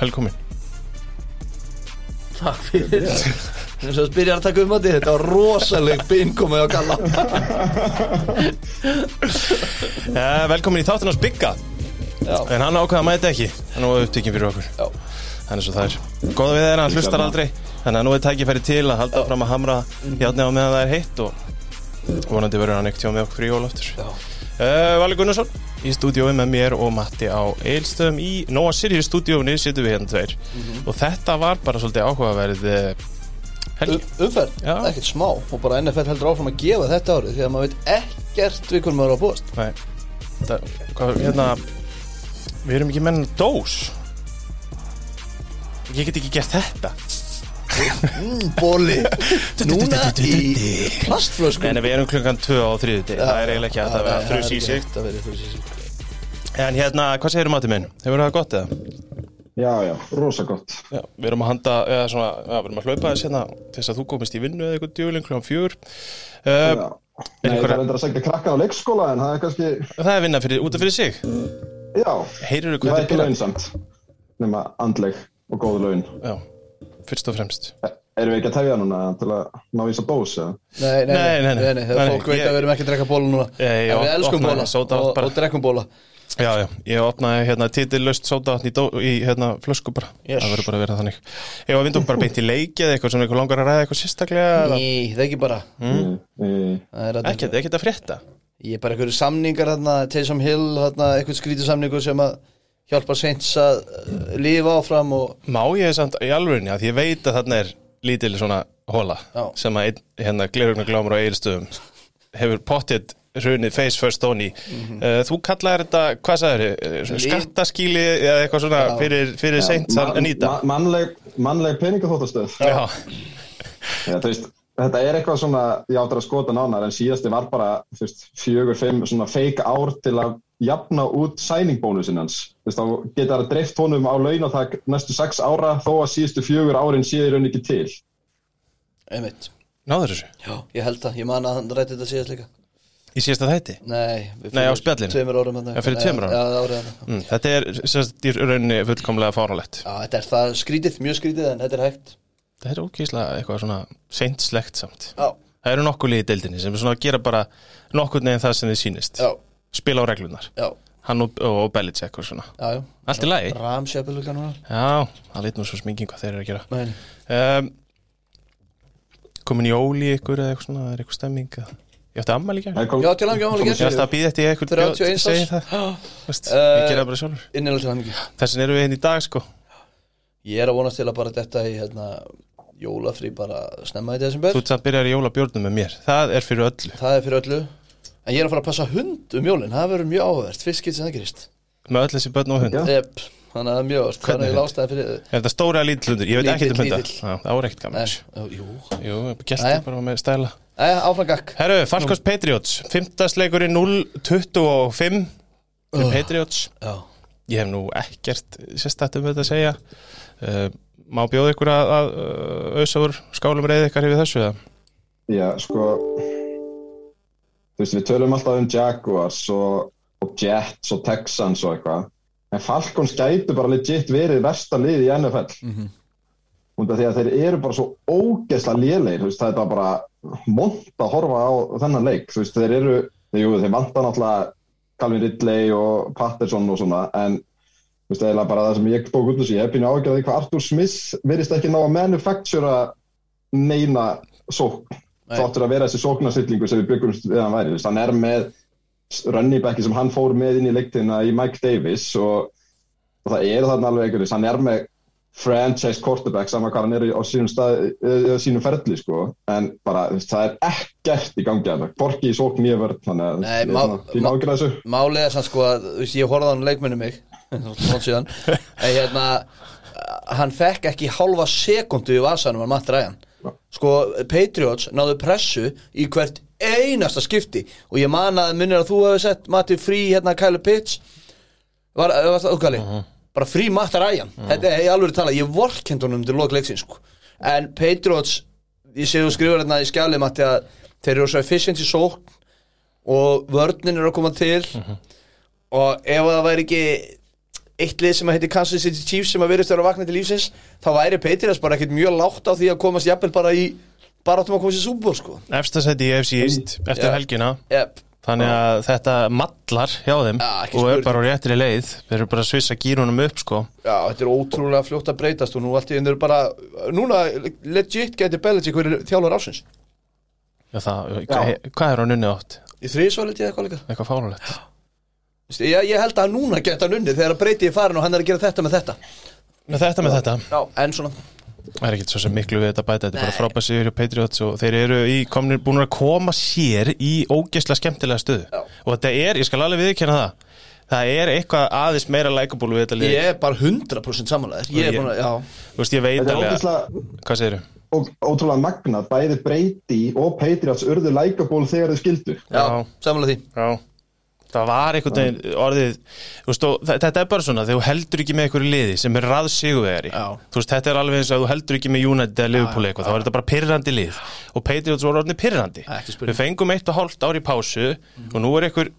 velkomin. Takk fyrir. Þess að byrja að taka um að þetta var rosaleg beinkomið á Kalla. Uh, Velkomin í þáttinn á Spigga Já, En hann ákvaða að mæta ekki. Hann var upptekinn fyrir okkur. Já, Þannig svo það er Góða við þeirra, hann hlustar aldrei. Þannig að nú er tækifæri til að halda fram að hamra Játni á meðan það er heitt Og vonandi verður hann ekkert hjá með okkur frí jólaftur já. Uh, Vali Gunnarsson Í stúdíói með mér og Matti á Eilstöðum Í Nóa Sirius stúdíóinu sittum við hérna tveir. Og þetta var bara svolítið áhugaverð Um- Umferð, ekkert smá. Og bara NFL heldur áfram að gefa þetta árið Því að maður veit ekkert við hvernig maður er á búast Nei. Það, hvað, Hérna Við erum ekki menn dós. Ég get ekki gert þetta. Mm, Bóli Núna í plastflösku En við erum klukkan 2 á þriðuti Það er eiginlega ekki að það vera þrjus En hérna, hvað segir um mati minn? Hefur það gott eða? Já, já, rosa gott. Já, við erum að handa, eða svona, já, við erum að hlaupa þess hérna til þess að þú komist í vinnu eða eitthvað djúling klukkan fjögur uh, er Nei, einhver- það er endur að segja krakka á leikskóla en það er kannski, Það er vinna fyrir, út af fyrir sig já, hvað var þetta ekki er launsamt nema andleg og góð laun. Já, fyrst og fremst E- Erum við ekki að tefja núna til að ná í þess að dós? eða? Nei, nei, nei, Nei, nei, nei. nei, Þegar Nei, fólk veit ég- að við erum ekki að drekka bóla núna Ég- ég En við op- elskum opnaði bóla sódavatn og, bara. og drekkum bóla Já, já, ég opnaði hérna titillöst sótavatn í, í hérna flösku bara. Yes. Það verður bara að vera þannig. Ég var að vinda okkur bara beint í leiki eða eitthvað sem eitthvað langar að ræða eitthvað sérstaklega eða- Ný, það er ekki bara. Mm. Er að Ekkert, ekkert að frétta? Ég er bara einhverju samningar þarna Taysom Hill, þarna, einhvern skrítið samningur sem að hjálpa Saints að uh, lifa áfram og Má ég samt í alvörinni að ég veit að þarna er lítil svona hóla Já. sem að einn, hérna glerugna glámur á eigirstöðum hefur pottið hrunið face first on í Mhm. uh, Þú kallaðir þetta, hvað sagður skattaskíli eða eitthvað svona Já. fyrir, fyrir seint að Man- nýta ma- Mannleg, mannleg peningaþóttastöð. Já, Já, þú veist, þetta er eitthvað svona, ég áttur að skota nánar en síðasti var bara, þú veist, fjögur, fimm svona fake ár til að jafna út sæningbónusin hans. Þú veist, þá geta það dreift honum á launatak næstu sex ára þó að síðustu fjögur árin séu raun ekki til. einmitt náður þessu Já, ég held það, ég man að hann rætti þetta síðast líka Í síðasta þætti? Nei, við Nei, á fyrir spjallinu. Tveimur árum. Já, fyrir tveimur árum. Já, árið þarna. mm, Þetta er sérst í rauninni fullkomlega fáránlegt. Já, þetta er það skrítið, mjög skrítið en þetta er hægt. Það er ókýrslega eitthvað svona seint slegt samt. Já, Það eru nokkuð liði deildinni sem er svona að gera bara nokkuð neginn það sem þið sýnist. Já, Spila á reglunar já, Hann og, og, og Belichick og svona. Já, já. Allt í lagi? Ramsjöpil líka núna. Já, það lít nú svo smingin hvað þeir eru að gera Um, í er Ég átti ammæli ekki Það kom- Já, til hann ekki ámæli Ég ætti að býða eftir eitthvað 31 segi árs. Veist, Eh, Ég gera bara sjálfur Innilega til ekki Þessin eru við hérna í dag sko Ég er að vonast til að bara detta í hérna Jólafrí bara snemma í desember Þú ert samt byrjar í jólabjórnum með mér Það er fyrir öllu Það er fyrir öllu En ég er að fara að passa hund um jólin Það verður mjög áhverst, fyrst getur sem það gerist Með öll þessi börn og hund. Epp, þannig að það er mjög Hvernig Þannig hund? er ástæði fyrir Er þetta stóri að lítill hundur? Ég veit ekki um. Já, Það var ekkert gaman Jú, Jú, Jæja. gestur bara með stæla Æja, áfram gakk Herru, Falkos Patriots Fymtasleikurinn 0-25 Fyrir Patriots. Já, Ég hef nú ekkert sérstætt um þetta að segja. Uh, Má bjóða ykkur að, að auðsa úr skálum reyði ykkar yfir þessu eða? Já, sko Þú veist, við tölum alltaf um Jaguars og, og Jets og Texans og eitthvað en Falcons gætu bara legit verið versta lið í NFL Mhm. út af því að þeir eru bara svo ógeðslega lélegir, þú veist, það er bara mont að horfa á þennan leik þú veist, þeir eru, jú, þeir vantar náttúrulega Calvin Ridley og Patterson og svona, en þú veist, eða bara það sem ég tók út úr sig, ég hef pínu ágjörði hvað Arthur Smith verist ekki ná að manufactura neina sókn þáttur að vera þessi sóknarsillingu sem við byggum við hann væri, þú veist, hann er með runnibacki sem hann fór með inn í leiktina í Mike Davis og, og það er þarna alveg einhverjus, hann er með franchise quarterback saman hvað hann er á sínum, stað, uh, sínum ferli sko, en bara það er ekkert í gangi að það, borki í sókn nýja vörð þannig að Nei, ég er má- svona má- ágjörð þessu. Málið er sann sko að þú veist, Ég horfði á hann leikmennu mig Svona síðan. En hérna Hann fekk ekki hálfa sekundu í vasanum að Matt Ryan. Sko, Patriots náðu pressu í hvert einasta skipti. Og ég man að minnir að þú hefði sett Matti frí hérna Kyle Pitts. Var, var það okkali bara frí Matt Ryan þetta er alveg að tala, ég vorkend honum til lok leiksins sko. en Patriots ég sé þú skrifur hérna í skjali Matti að þeir eru svo efficient í sókn og vörnin eru að koma til. Og ef það væri ekki eitt lið sem að heiti Kansas City Chiefs sem að verðist vera að vakna til lífsins þá væri Patriots bara ekkert mjög látt á því að komast jafnvel bara í bara áttum að komast í Super Bowl sko. Efstasæti í FC East eftir Já. helgina. Yep. Þannig að þetta mallar hjá þeim Já, ekki og er bara á réttri leið. Þeir eru bara að svissa gírunum upp sko. Já, þetta er ótrúlega fljótt að breytast og nú allt í enn eru bara núna legit geti Belichick verið þjálfur ásins Já, það, hvað, hvað er hann unnið átt? í þriðsvalið eða eitthvað líka. Eitthvað fárulegt Veistu, ég, ég held að núna geta hann unnið þegar að breyti ég farin og hann er að gera þetta með þetta. Með þetta með þetta. Já, en svona Það er ekkert svo sem miklu við þetta að bæta Þetta er bara Nei. frábæð sigur hjá Patriots og þeir eru í, komnir, búin að koma sér í ógeðslega skemmtilega stöðu Já. og þetta er, ég skal alveg viðkjanna það það er eitthvað aðeins meira likeable við þetta lið Ég er bara 100% samanlegaður Ég er að, já Þú veist, ég veit Þetta er alveg að, ógeðslega hvað segirðu? ó- ótrúlega magnað, bæði Brady og Patriots urðu likeable þegar þau skildu Já, Já. samanlega því Já Það var einhvern veginn orðið veist, Þetta er bara svona, þegar þú heldur ekki með einhverju liði sem er veist, þetta er alveg eins og þú heldur ekki með United eða Liverpool eitthvað, þá er þetta bara pyrrandi lið. Og Patriots voru orðinni spurning. Við fengum eitt og hálft ár í pásu og nú er einhver,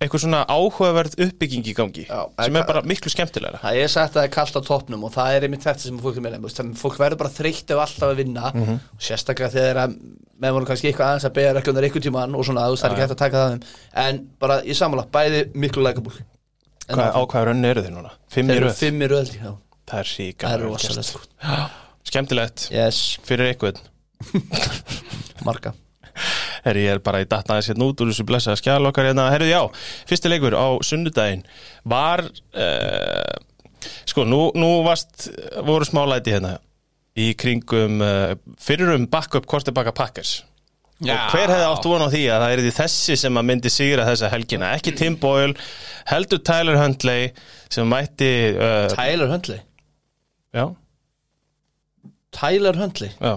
einhver svona áhugaverð uppbygging í gangi Já, sem er bara miklu skemmtilegra. Það er sagt að það er kallt á toppnum og það er einmitt þetta sem fólk er með þú veist, þannig að Fólk verður bara þreytt ef alltaf að vinna Mhm. og sérstaklega þegar þeir að með voru kannski eitthvað aðeins að beða reglundar ykkur tíman og svona, þú veist, það er ekki hægt að taka það um. En bara í samanlega, bæði miklu Hvað, Á hvaða rönni eru þeir núna? Fimm í röð? fimm í röð já, Það er rosalega sko. Skemmtilegt. Yes, fyrir einhvern. Marga Herri, ég er bara í datta aðeins hérna út úr þessu blessaða skjál okkar hérna. Herri, já, fyrsti leikur á sunnudaginn var, uh, sko, nú, nú varst, voru smálæti hérna í kringum uh, fyrirum backup Kortebakka Packers. Já. Og hver hefði átt von á því að það er því þessi sem að myndi sigra þessa helgina? Ekki Tim Boyle, heldur Tyler Huntley sem mætti, uh, Tyler Huntley já, Tyler Huntley já,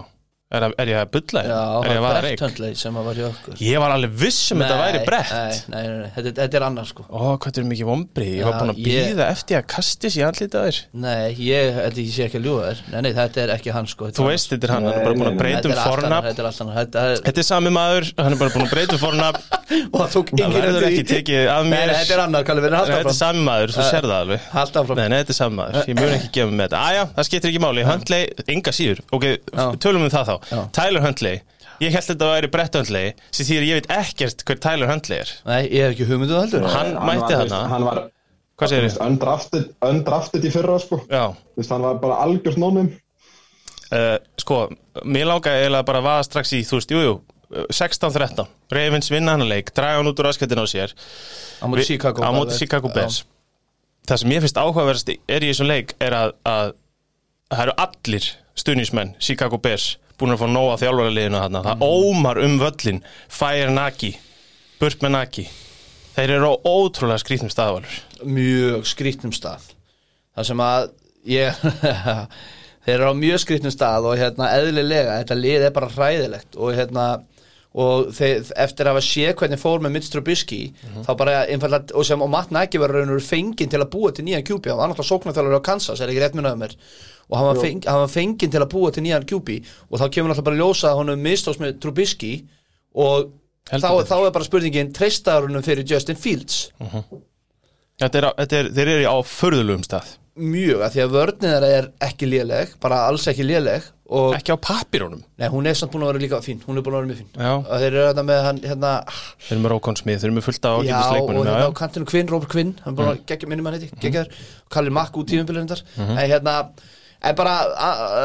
er, er ég að bulla Já, hérna? Er það ég að vaða Brett reik? Huntley sem var hjá okkur. Ég var alveg viss um þetta væri brett. Nei, nei, nei, nei. Þetta, þetta er annar sko. Ó, hvað er mikið vombri, ég var Já, búin að ég- býða eftir að kastis í andlita þér. Nei, ég, þetta ég sé ekki að ljúga þér. Nei, nei, þetta er ekki hann sko. Þetta Þú veist, þetta er hann, hann er bara búin að Nei, nei, breyta um Þetta er Þetta er Þetta er Þetta er sami maður, hann er bara búin að breyta um fornafn. Og það tók Það enginn verður ekki tekið af Nei, mér. nei, þetta er annar, Það það Já. um það. Tyler Huntley, ég held þetta að væri Brett Huntley sem því að ég veit ekkert hver Tyler Huntley er Nei, ég hef ekki hugmyndu heldur Hann mætti þarna. Hann var undrafted, undrafted í fyrra sko veist, hann var bara algjört nónum uh, sko, mér langaði eiginlega bara að vaða strax í, þú veist, jú, jú 16-13, Ravens vinna hann að leik draga hann út úr raskættin á sér Á móti Chicago á móti alveg. Chicago. Bears það sem ég finnst áhugaverðast er í þessum leik er að, að það eru allir stuðnismenn Chicago Bears búin að fá nóg af þjálfaraliðinu þarna. Það Mhm. ómar um völlin fire Naki, burt með Naki. Þeir eru á ótrúlega skrýtnum staðvalur Mjög skrýtnum stað. Það sem að ég Þeir eru á mjög skrýtnum stað og hérna eðlilega, þetta lið er bara hræðilegt og hérna og þeir, eftir að hafa séð hvernig fór með Mitch Trubisky þá bara einfallega, og sem og Matt Nagy var raunur fenginn til að búa til nýjan QB hann var náttúrulega sóknarþjálfur á Kansas, er ekki rétt minnaðu mér og hann var, feng, hann var fenginn til að búa til nýjan QB og þá kemur náttúrulega bara að ljósa að honum mistóks með Trubisky. Og þá, þá er bara spurningin treystaðurunum fyrir Justin Fields? Þetta er, á- þetta er, þeir eru á förðulugum stað. Mjög að því að vörnið þeirra er ekki léleg bara alls ekki léleg. Og ekki á pappirunum nei, hún er samt búin að vera líka fín hún er búin að vera mjög fín. Já. og þeir eru þetta með hann hérna, þeir eru með Rókon Smith, þeir eru með fullt af já, ágætis og leikmunum hérna á kantinu Kvinn, Robert Kvinn hann er búin að gegja minnum hann heiti, geggjaður Kallir Makk út tímumbilirindar en hérna en bara,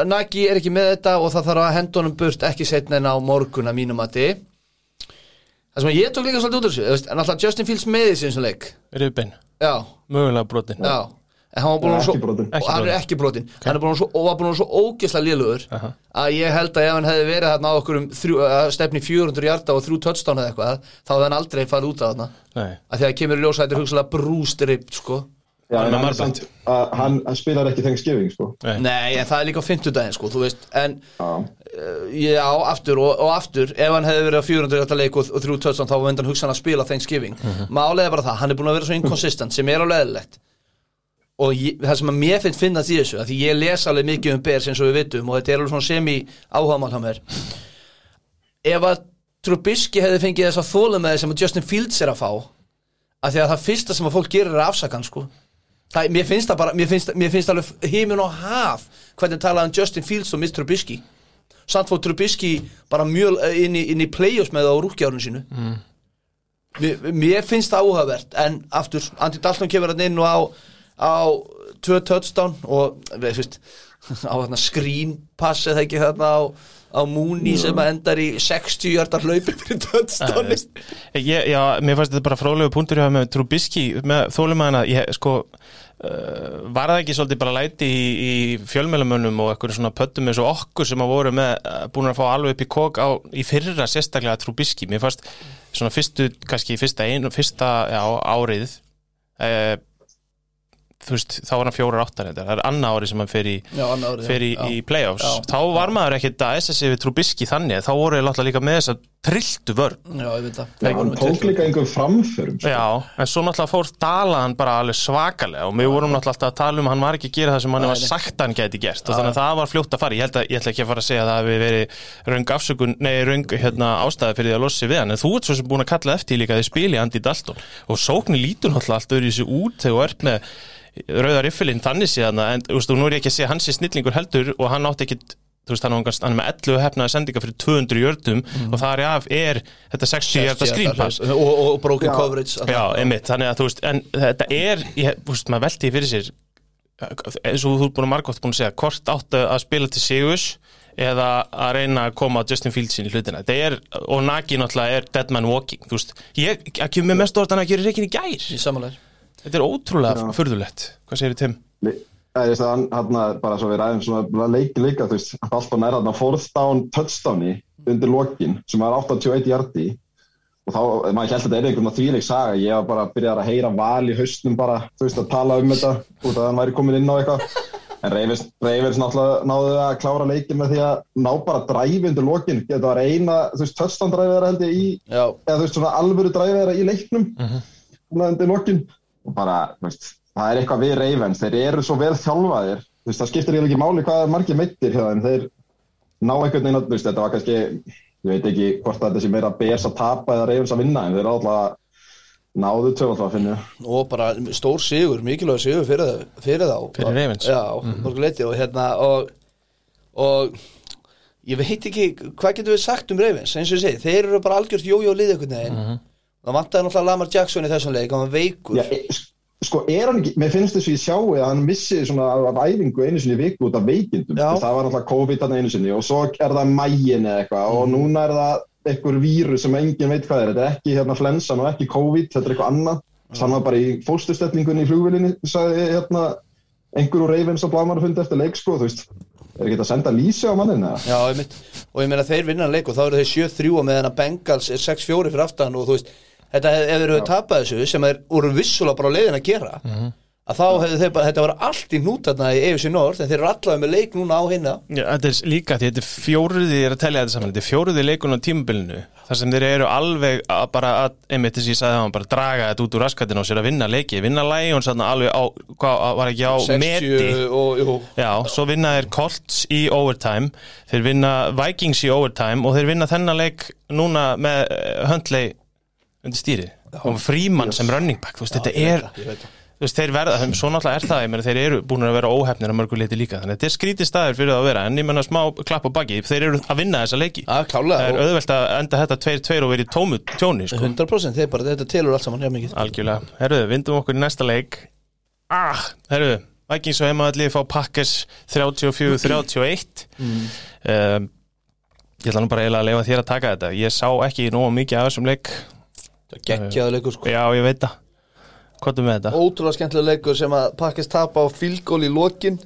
Nagi er ekki með þetta og það þarf að henda honum burt ekki setna en á morgun að mínum mati. Það sem að ég tók líka svolítið út úr þessu en alltaf Justin Fields með þessu eins og leik. Rifbein, já, mögulega brotin já. En hann var búin að Ekki svo og hann er ekki brotin hann er búin að svo, og var búin að svo ógeðslega lélugur Aha. að ég held að ef hann hefði verið þarna á okkur um þrjú, að stefni 400 hjarta og þrjú touchdown eða eitthvað þá hefði hann aldrei farið út af þarna. Nei. að því að kemur í ljósa er Já, Hann er hann, er samt, að, hann, hann spilar ekki Thanksgiving sko. Nei. nei en það er líka á fimmtudaginn sko þú veist en Já, uh, já aftur og, og aftur ef hann hefði verið á 400 hjarta leik og, og þrjú touchdown þá vendan hugsa hann að spila Thanksgiving. Málega er bara það hann er búin að vera svo inconsistent sem er á leðilegt og ég, það sem að mér finnst finnast í þessu því ég les alveg mikið um Bears eins og við vitum og þetta er alveg svona semi áhagamál hjá mér. Ef að Trubisky hefði fengið þess að þóla með sem að Justin Fields er að fá að því að það fyrsta sem að fólk gerir er að afsaka hann sko það, mér finnst það bara, mér finnst, mér finnst alveg heimin og haf hvernig talaði um Justin Fields og Mr. Trubisky. Samt fór Trubisky bara mjög eh, inn í, inn í play-offs með það á rúkjárun sínu. Mm. mér, mér finnst það áhugavert en aftur, Andy Dalton kemur hann inn og á, á tvö touchdown og veist, veist, á þarna screen pass eða ekki þarna á á Mooney sem að endar í 60 hjartar hlaupi fyrir touchdowni ég, Já, mér fannst þetta bara frálegu punktur hjá með Trubisky með þólumæðina ég, sko, var það ekki svolítið bara læti í, í fjölmjölumönnum og eitthvað svona pöttum eins og okkur sem að voru með uh, búin að fá alveg upp í kók á, í fyrra sérstaklega Trubisky, mér fannst svona fyrstu, kannski fyrsta einu, fyrsta já, árið uh, þú veist, þá var hann fjórar áttar það er annað ári sem hann fer í, Já, árið, fer í, í playoffs. Já. þá var maður ekkert að SS við Trubisky þannig, þá voru ég láta líka með þess að trilltu vörn. Já, ég veit það. Já, hann tók líka einhver framförum sko. Já, en svo náttúrulega fór dalaðan bara alveg svakalega og við vorum náttúrulega alltaf að tala um hann var ekki að gera það sem hann var sagt að hann geti gert. Og þannig að það var fljótt að fara. Ég held að ég ætla ekki að fara að segja að það hefði verið röng afsökun, nei röng hérna, ástæði fyrir því að losi við hann, en þú ert svo sem búin að kalla eftir líka því spili Andy Dalton. Og sóknir lítur náttúrulega allt öðru í sig út þegar þú ert með rauða riffilinn þannig síðan en þú veist, og nú er ég ekki að segja hans er snillingur heldur og hann átti ekki þú veist, hann, er með 11 hefnaði sendinga fyrir 200 jördum og það er af er þetta 60 hjarta skrínpass og, og, og broken Já. coverage. Já, einmitt, þannig að þú veist, en þetta er, ég, þú veist, maður velti því fyrir sér, eins og þú ert búin að margótt búin að segja, hvort áttu að spila til Sigurs eða að reyna að koma Justin Fields inn í hlutina. Þetta er, og Nagi náttúrulega er dead man walking, þú veist, ég, með mest orðan að gera reikin í gær. í samanlega Þetta er ótrúlega Já. furðulegt. Hvað segir þið, Tim? Það er hann bara svo við ræðum svona leiki líka, þú veist, alltaf nær hann fourth down touchdowni undir lokin sem var 81 hjarti og þá, maður held að þetta er einhvern veginn þvíleik saga, ég var bara að byrja að heyra val í hausnum bara, þú veist, að tala um þetta út að hann væri komin inn á eitthvað. En Reivers, Reivers náttúrulega náðu að klára leikin með því að ná bara dræfi undir lokin, þetta var eina, þú veist, touchdown dræfi þeirra held ég í, Já, eða þú veist, svona alvöru dræfi þeirra í leiknum. Svona undir lokin. Og bara, þú veist, það er eitthvað við Ravens þeir eru svo vel þjálfaðir. Þú veist, það skiptir ekki máli hvað er margir meittir hjá þeim, þeir ná einhvern veginn þú veist, þetta var kannski ég veit ekki hvort þetta sé meira Bears að tapa eða Ravens að vinna, en þeir alltaf náðu tvöfald að finna og bara stór sigur, mikilvæg sigur fyrir, fyrir þá. Fyrir Ravens. Já, mm leiti og hérna og, og ég veit ekki hvað getum við sagt um Ravens eins og ég segi, þeir eru bara algjört jójó lið einhvern veginn. Það vantaði náttúrulega Lamar Jackson í þessum leik, hann var veikur. Já, sko, er hann ekki, mér finnst þess að ég sjái að hann missi svona af æfingu einu sinni viku út af veikindum, Já. það var alltaf COVID hann einu sinni og svo er það mægin eða eitthvað og núna er það einhver vírus sem enginn veit hvað er, þetta er ekki hérna flensan og ekki COVID, þetta er eitthvað annað. Hann var bara í fólkstustellingunni í flugvilinni sagði hérna einhver úr Ravens og Blamar fundi eftir leik sko, þú veist. Er ekki að senda lýsi á mannin? Já, og ég meina þeir vinna leik og þá eru þeir 7-3 og meðan að Bengals er 6-4 fyrir aftan og þú veist, þetta ef þeir eru tapað þessu sem þeir voru vissulega bara á leiðin að gera að þá hefur þeir bara, þetta var allt í hnút þarna í EFC North en þeir eru allavega með leik núna á hinna. Já, þetta er líka því þetta er fjóruði, ég er að tellja þetta saman, þetta er fjóruði leikun á tímabilinu, þar sem þeir eru alveg að bara, að, einmitt þess að ég sagði það, bara draga þetta út úr raskatinn á sér að vinna leiki, vinna Lions þarna alveg á, hvað var ekki á 60 meti, og, já, svo vinna þeir Colts í overtime, þeir vinna Vikings í overtime og þeir vinna þennan leik núna með eh, Huntley undir stýri, og Freeman sem running back, þú veist, þetta er þú veist, þeir verða, svo náttúrulega er það meina, þeir eru búin að vera óhefnir að mörgu leiti líka þannig að þetta er skrítið staðir fyrir það að vera en ég menna smá klapp á baki, þeir eru að vinna þessa leiki. Já, klálega, það er og- auðvelt að enda þetta 2-2 og verið tómu tjóni sko. 100% þeir bara, þetta telur allt saman, já mikið. Algjörlega, herruðu, vindum okkur í næsta leik. Ah, herruðu Vikings og heimaðalli fá Packers 34-31 um, ég ætla nú bara eiginlega að leifa þér að taka þetta. Ég sá ekki nógu mikið af þessum leik Það geggjaði leikur sko. Já, ég veit það. Hvað er með þetta? Ótrúlega skemmtilega leikur sem að pakkist tapa á fylgól í lokin.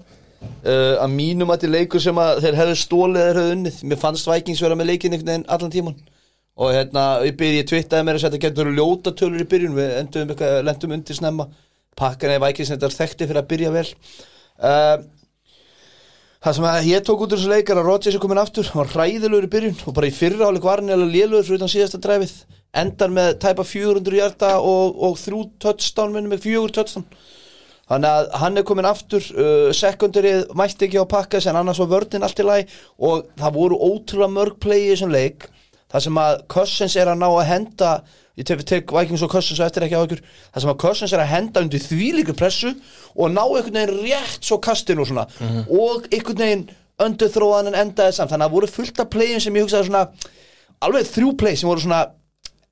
Uh, að mínum að til leikur sem að þeir hefðu stólið eða hefðu unnið. Mér fannst Vikings vera með leikin einhvern veginn allan tíman og hérna, ég byrði, ég twittaði mér að þetta getur ljóta tölur í byrjun. Við endum eitthvað, lendum undir snemma. Pakkan eða Vikings þetta er þekkti fyrir að byrja vel. Uh, Það sem að ég tók út úr þessu leikar að Rodgers er komin aftur, hann var hræðilegur í byrjun. Og bara í fyrra áleik var hann eða lélugur fyrir utan síðasta dræfið, endar með tæpa 400 hjarta og, og þrjú touchdown minnum með fjögur touchdown. Þannig að hann er komin aftur uh, sekundarið mætti ekki á pakka en annars var vörðin allt í lagi og það voru ótrúlega mörg play í þessum leik þar sem að Cousins er að ná að henda ég tek, tek Vikings og Cousins og eftir ekki á ykkur það sem að Cousins er að henda undir þvílíku pressu og ná einhvern veginn rétt svo kastinu og svona og einhvern veginn öndurþróðan en endaði samt. Þannig að það voru fullt af playin sem ég hugsaði svona alveg þrjú play sem voru svona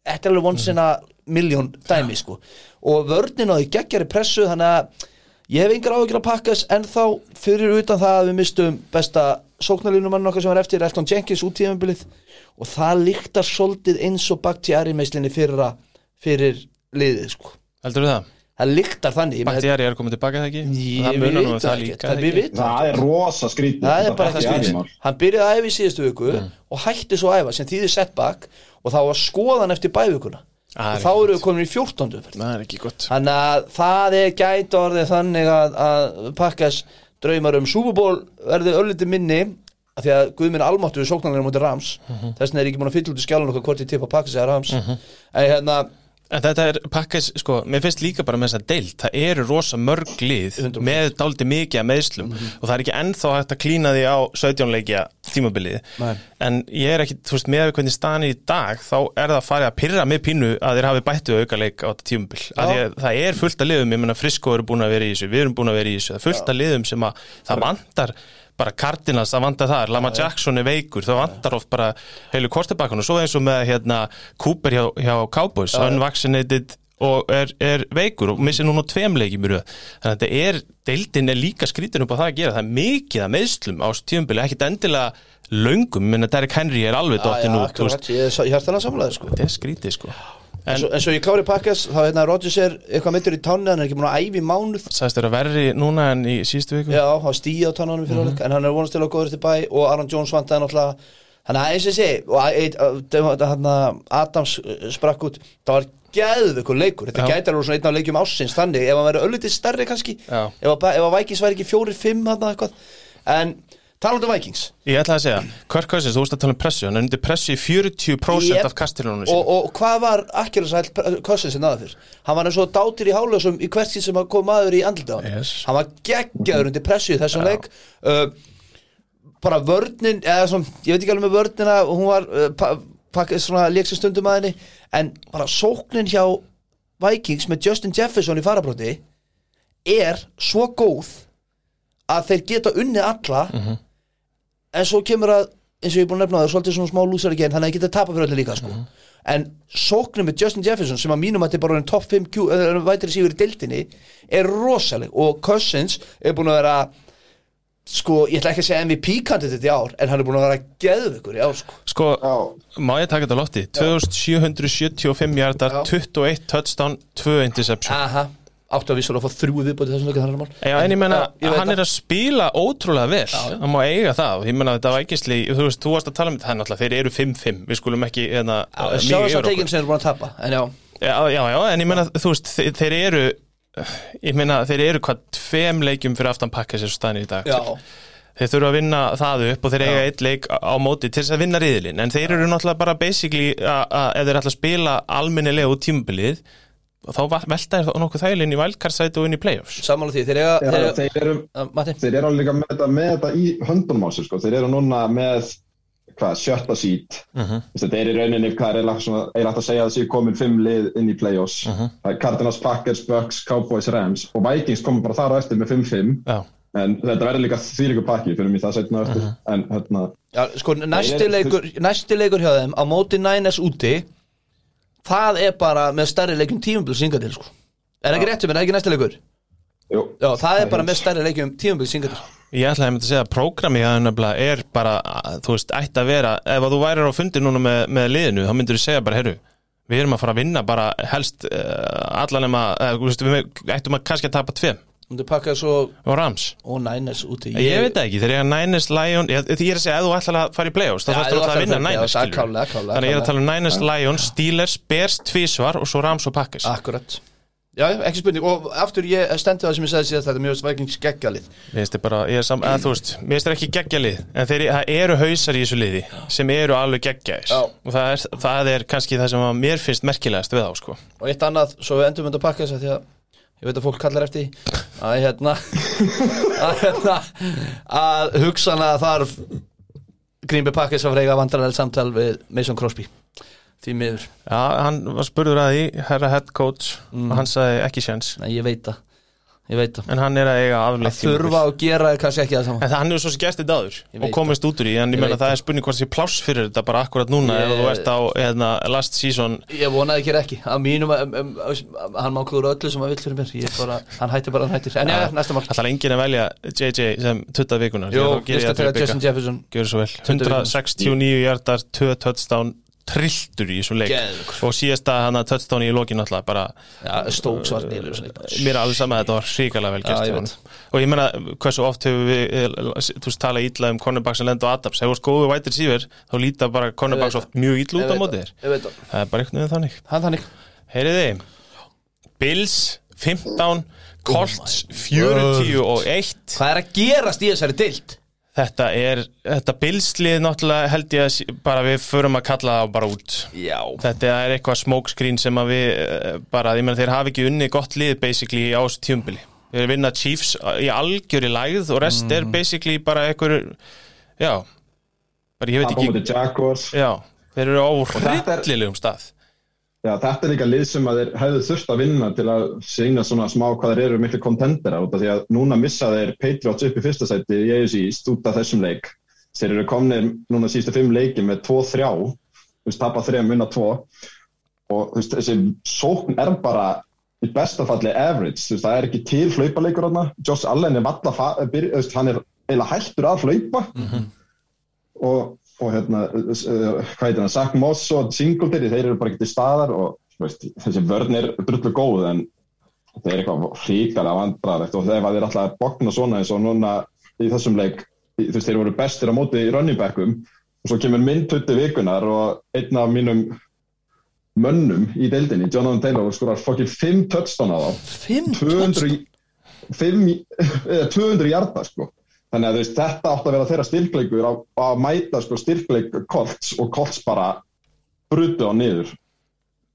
þetta er alveg once in a million dæmi sko. Og vörnin á því geggjari pressu þannig að ég hef yngar áhyggjur að pakkas en þá fyrir utan það að við mistum besta sóknarlínumann okkar sem var eftir Elton Jenkins út tíðanbilið og það líktar svolítið eins og Bakhtiari meislinni fyrra fyrir liðið sko. Heldur það? það líktar þannig Bakhtiari er komið tilbaka það ekki? Ég það munar nú um veit það það líka ekki, það við vitum Það er rosa skrítið það er bara skil mál. hann byrjaði að æfa í síðustu viku Mm. og hætti svo að æfa sem þýðir setback og þá var skoðan eftir bævikuna Ah, og þá eru við komin í 14. umferð. Það ekki gott þannig að það er gæt orðið þannig að, að pakkas draumar um Bowl verði ölliti minni af því að Guðminn almáttu við sóknarlega mútið Rams Mhm. þess vegna er ég ekki búin að fylla út í skjálun okkar hvort ég tippa pakkas eða Rams en hérna En þetta er pakkis, sko, mér finnst líka bara með þess að deilt, það eru rosa mörg lið 100%. með dálítið mikið að meðslum og það er ekki ennþá hægt að klína því á 17 leikja tímabilið. Nei. en ég er ekki, þú veist, með hvernig staðan er í dag þá er það farið að pyrra með pínu að þeir hafi bættu auka leik á þetta tímabil. Að að það er fullt af liðum, ég menna Frisko eru búin að vera í þessu, við erum búin að vera í þessu það er fullt af liðum sem að það vantar bara Cardinals, það vantar það, Lama Jackson er veikur, það vantar oft bara heilu kortebakkan og svo eins og með hérna Cooper hjá, hjá Cowboys, unvaccinated og er, er veikur og missir núna tveim leikjum í röð. Þannig að þetta er, deildin er líka skrítin upp á það að gera, það er mikið að meðslum á tímabili, ekkit endilega löngum, menn að Derek Henry er alveg dottin út, þú veist, akkurat, ég er samlaði sko er En svo, en svo ég klári pakkas, þá hérna Rodgers er eitthvað mittur í tánni, hann er ekki búin að æfi mánuð. Sagðist þér að verri núna en í síðustu viku. Já, hann var stíð á tánunum fyrir mm en hann er vonast til að góður til bæ og Aaron Jones vantaði náttúrulega Þannig að eins og segi, og eitt- að- hann Adams uh, sprakk út það var geðveikur leikur, þetta gæti alveg svona einn af leikjum ásins þannig, ef hann væri öllítið stærri kannski. Já. ef að, ef að Vikings væri ekki fjórir, fimm hann eitthvað, en talandi um Vikings Ég ætla að segja, Kirk Cousins, þú veist að tala um pressu hann er undir pressu í 40% Jep. af kastilunum og, og hvað var Akkilasæl Cousins sem náður fyrr? Hann var eins og dátir í hálösum í hvert skil sem kom maður í andlita á hann Yes. Hann var geggjaður undir pressu í þessum leik uh, bara vörnin eða svona, ég veit ekki alveg með vörnina hún var uh, pa, pakka, svona leiksa stundum að henni en bara sóknin hjá Vikings með Justin Jefferson í farabróti er svo góð að þeir geta unnið alla en svo kemur að eins og ég er búin að nefna það, svolítið svona smá lúsar ekki en þannig að ég geta tapa fyrir öllu líka sko. en sóknum með Justin Jefferson sem að mínum að þetta er bara en top 5 Q, eða vætri síður í deildinni er rosaleg. Og Cousins er búin að vera sko, ég ætla ekki að segja MVP kandidat í ár en hann er búin að vera geðveikur í ár sko. Sko, Já, má ég taka þetta lofti? 2775 hjartar, Já. 21 touchdown, 2 interception. Aha, áttu að vissulega að fá þrjú viðbóti þessum leikið þannig mál. Já, en ég menna, Já, hann er að spila ótrúlega vel, já. hann má eiga það. Og ég menna þetta var ekki slí, þú veist, þú varst að tala um þetta hann alltaf, þeir eru 5-5, við skulum ekki hérna, sjá mjög þess að yfir okkur. tekin sem er búin að tapa en já, Já, já, já, en ég menna, þú veist, þeir, þeir eru ég menna, þeir eru hvað tveim leikjum fyrir aftan pakka sér staðin í dag. Já, þeir þurfa að vinna það upp og þeir eiga eitt leik á á móti til þess að vinna riðilinn. En þeir eru náttúrulega bara basically að að ef þeir ætla að spila almennilega út tímabilið þá va- velta þeir þá nokkuð þælinn í wildcard-sæti og inn í playoffs sammála því þeir eiga, Já, þeir þeir eru, uh, Matti, þeir eru alveg líka með þetta, með þetta í höndunum á sig sko. þeir eru núna með hvað, sjötta sít Mhm. þetta er í rauninni hvað er eiginlega að segja að það séu komin fimm lið inn í play-offs Mhm. það er Cardinals, Packers, Bucks, Cowboys, Rams og Vikings komur bara þar á eftir með 5-5 Já, en þetta verður líka þvílíku pakki fyrir mig það setna eftir Mhm. en hérna Já, sko, næsti Nei, nei, leikur, næsti leikur hjá þeim á móti Niners úti það er bara með stærri leikjum tímabils synga til, sko. Er ekki rétt um, er það ekki næsti leikur? jú, Já, það er bara með stærri leikjum tímabils synga til. Ég ætlaði að segja að prógrami það nefnilega er bara, að, þú veist, ætti að vera ef að þú værir á fundi núna með, með liðinu þá myndir þú segja bara, herru við erum að fara að vinna bara helst uh, allan nema, uh, þú veist, við ættum að kannski að tapa tveim Þú pakka svo, og Rams? Ó Niners úti Ég, veit það ekki, þegar ég er Niners, Lions ég, ég er að segja, ef þú ætlar að fara í playoffs þá þarfst þú alltaf að vinna að Niners er Þannig að ég er að tala um. Niners, Lions, Steelers, Bears tvísvar og svo Rams og Packers. Akkurat. Já, ekki spurning. Og aftur ég stendi það sem ég sagði síðast þetta mjög Vikings geggalið Mér ég er að, ekki geggja lið En þeir, það eru hausar í þessu liði sem eru alveg geggjaðis Já. og það er, það er kannski það sem að mér finnst merkilegast við á sko. og eitt annað, svo við endum ég veit að fólk kallar eftir að hérna að hérna að hugsanlega þarf Green Bay Packers að freyga vandrarlega samtal við Mason Crosby. Því miður. Já, hann var spurður að því, herra head coach Mm. og hann sagði ekki sjans Nei, ég veit það, ég veit það. En hann er að eiga Að afleitt þurfa að gera er kannski ekki það saman En það, hann hefur svo sem gert þetta áður. Ég og komist út úr í, en ég Ég meina það er spurning hvort sé pláss fyrir þetta bara akkurat núna Ég- ef þú ert á hérna, last season. Ég vonaði ekki ekki, að mínum um, um, um, hann má klúra öllu sem hann vill fyrir mér. Ég bara, hann hætti bara, hann hættir. En já, næsta mál ætlar enginn að velja JJ sem tuttað vikunar geri ég skal það taka Justin. Jefferson. Gjörðu svo vel. Tuttugu vikurnar. 169 hjartar, 2 touchdown trilltur í þessum leik. Geðveikur. og síðasta hann að touchdown í lokin alltaf bara Já, Stokes var nýlur mér er alveg sama að þetta var hrikalega vel gert ég veit. honum. og ég meina hversu oft hefur við eh, þú veist talað ítla um cornerbacks sem lenda á Adams? Ert góðu white receiver þá líta bara cornerbacks Ég oft mjög ítla út á Ég veit móti þér. Ég það, er bara einhvern veginn þannig. Hann þannig. Heyriði Bills 15 Colts 41 Hvað er að gerast í þessari dild? Þetta er þetta Bills-lið náttúrulega held ég að bara við förum að kalla það bara út Já Þetta er eitthvað smokescreen sem að við eh, bara, ég meina þeir hafi ekki unni gott lið basically á þessu tjömbili. Þeir eru vinna Chiefs í algjöri lægð og rest er basically bara einhver, já, bara ég veit Það komið ekki, til Jaguars já, þeir eru á er- hryllilegum stað. Já, þetta er líka lið sem að þeir hefðu þurft að vinna til að sína svona smá hvað þeir eru miklu kontendera út af því að núna missa þeir Patriots upp í fyrsta sæti í AFC East út af þessum leik. Þeir eru komnir núna síðustu fimm leiki með 2-3, þú veist, tapa 3, vinna 2 og þú veist, þessi sókn er bara í besta falli average, þú veist, það er ekki til hlaupaleikur þarna, Josh Allen er valla, þú veist, hann er eiginlega hættur að hlaupa. Og, og hérna, uh, hvað heitir hann, Zach Moss og Singletary, þeir eru bara ekki til staðar og veist, þessi vörn er drullu góð en það er eitthvað hrikalega vandræðilegt og þegar þeir alltaf að bogna svona eins og núna í þessum leik, þú veist, þeir voru bestir á móti í running backum og svo kemur myndtutti vikunar og einn af mínum mönnum í deildinni, Jonathan Taylor, skorar fokkið 5 touchdown á þá Fimm 200, fimm, eða 200 hjarta sko. Þannig að veist, þetta átt að vera þeirra styrkleikur að, að mæta sko, styrkleik Colts og Colts bara brutu á niður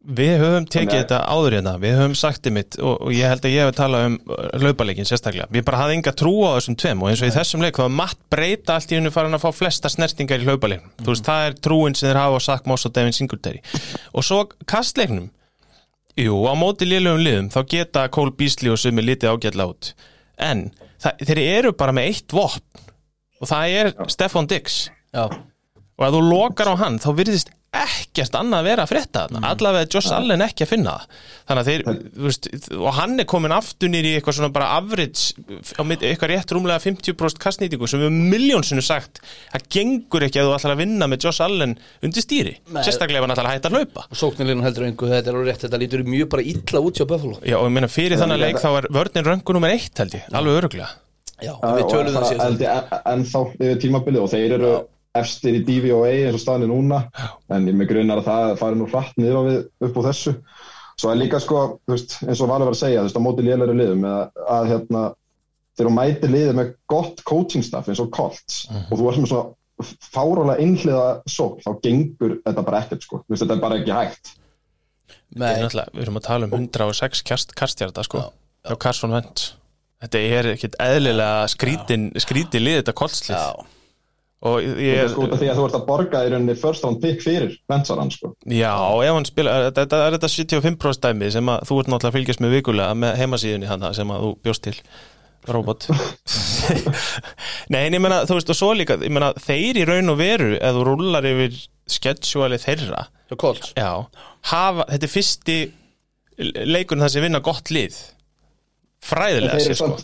Við höfum tekið að- þetta áður hérna, við höfum sagt þið mitt og, og ég held að ég hef talað um laupaleikin sérstaklega. Við bara hafði enga trú á þessum tveim og eins og í þessum leik þá var matt breyta allt í hennu farin að fá flesta snertingar í hlaupaleiknum. Þú veist, það er trúin sem þeir hafa á Sack Moss og Devin Singletary. Og svo kastleiknum, jú, á móti lélugum liðum þá geta Cole Beasley og sumi litið ágætla út. En það, þeir eru bara með eitt vopn. Og það er Stefan Diggs. Já, og ef þú lokar á hann þá virðist ekkert annað að vera að frétta þarna. Allavega er Josh Allen ekki að finna það. Þannig að þeir, þú veist, og hann er komin aftur nýr í eitthvað svona bara average á mitt, eitthvað rétt rúmlega 50% kastnýtingu sem við miljónsinu sagt það gengur ekki að þú ætlar að vinna með Josh Allen undir stýri, Nei. sérstaklega ef hann ætlar að hætta að hlaupa. Og sóknarlinu heldur einhver þetta er alveg rétt, þetta lítur mjög bara illa út hjá Buffalo. Já, og ég meina fyrir þannig leik þá er vörnin röngu nummer eitt held ég, alveg öruglega Já, það ég en þá yfir tímabilið og þeir eru efstir í DVOA eins og staðinni núna. En ég með grunnar að það fari nú hratt niður á við upp á þessu. Svo er líka sko, þú veist, eins og Valur var að segja þú veist, á móti lélæri liðum að, að hérna, þegar þú mætir liðið með gott coaching staff eins og Colts. Og þú ert með svona fárálega innhliða sók, þá gengur þetta bara ekkert sko, þú veist, þetta er bara ekki hægt. Er Nei, náttúrulega, við erum að tala um 106 kast, kastjarta sko, hjá Carson Wentz. Þetta er ekkit eðlilega skrítin, skrítin lið þetta já, og Þetta ég, er sko út af því að þú ert að borga í rauninni first round pick fyrir vensarann sko. Já, ef hann spila þetta, þetta er þetta 75% dæmi sem að þú ert náttúrulega að fylgjast með vikulega með heimasíðunni hana sem að þú bjóst til robot. Nei, en ég meina, þú veist, og svo líka ég meina, þeir í raun og veru ef þú rúlar yfir schedule þeirra já, hafa, þetta er fyrsti leikurinn það sem vinna gott lið. Fræðilega sér sko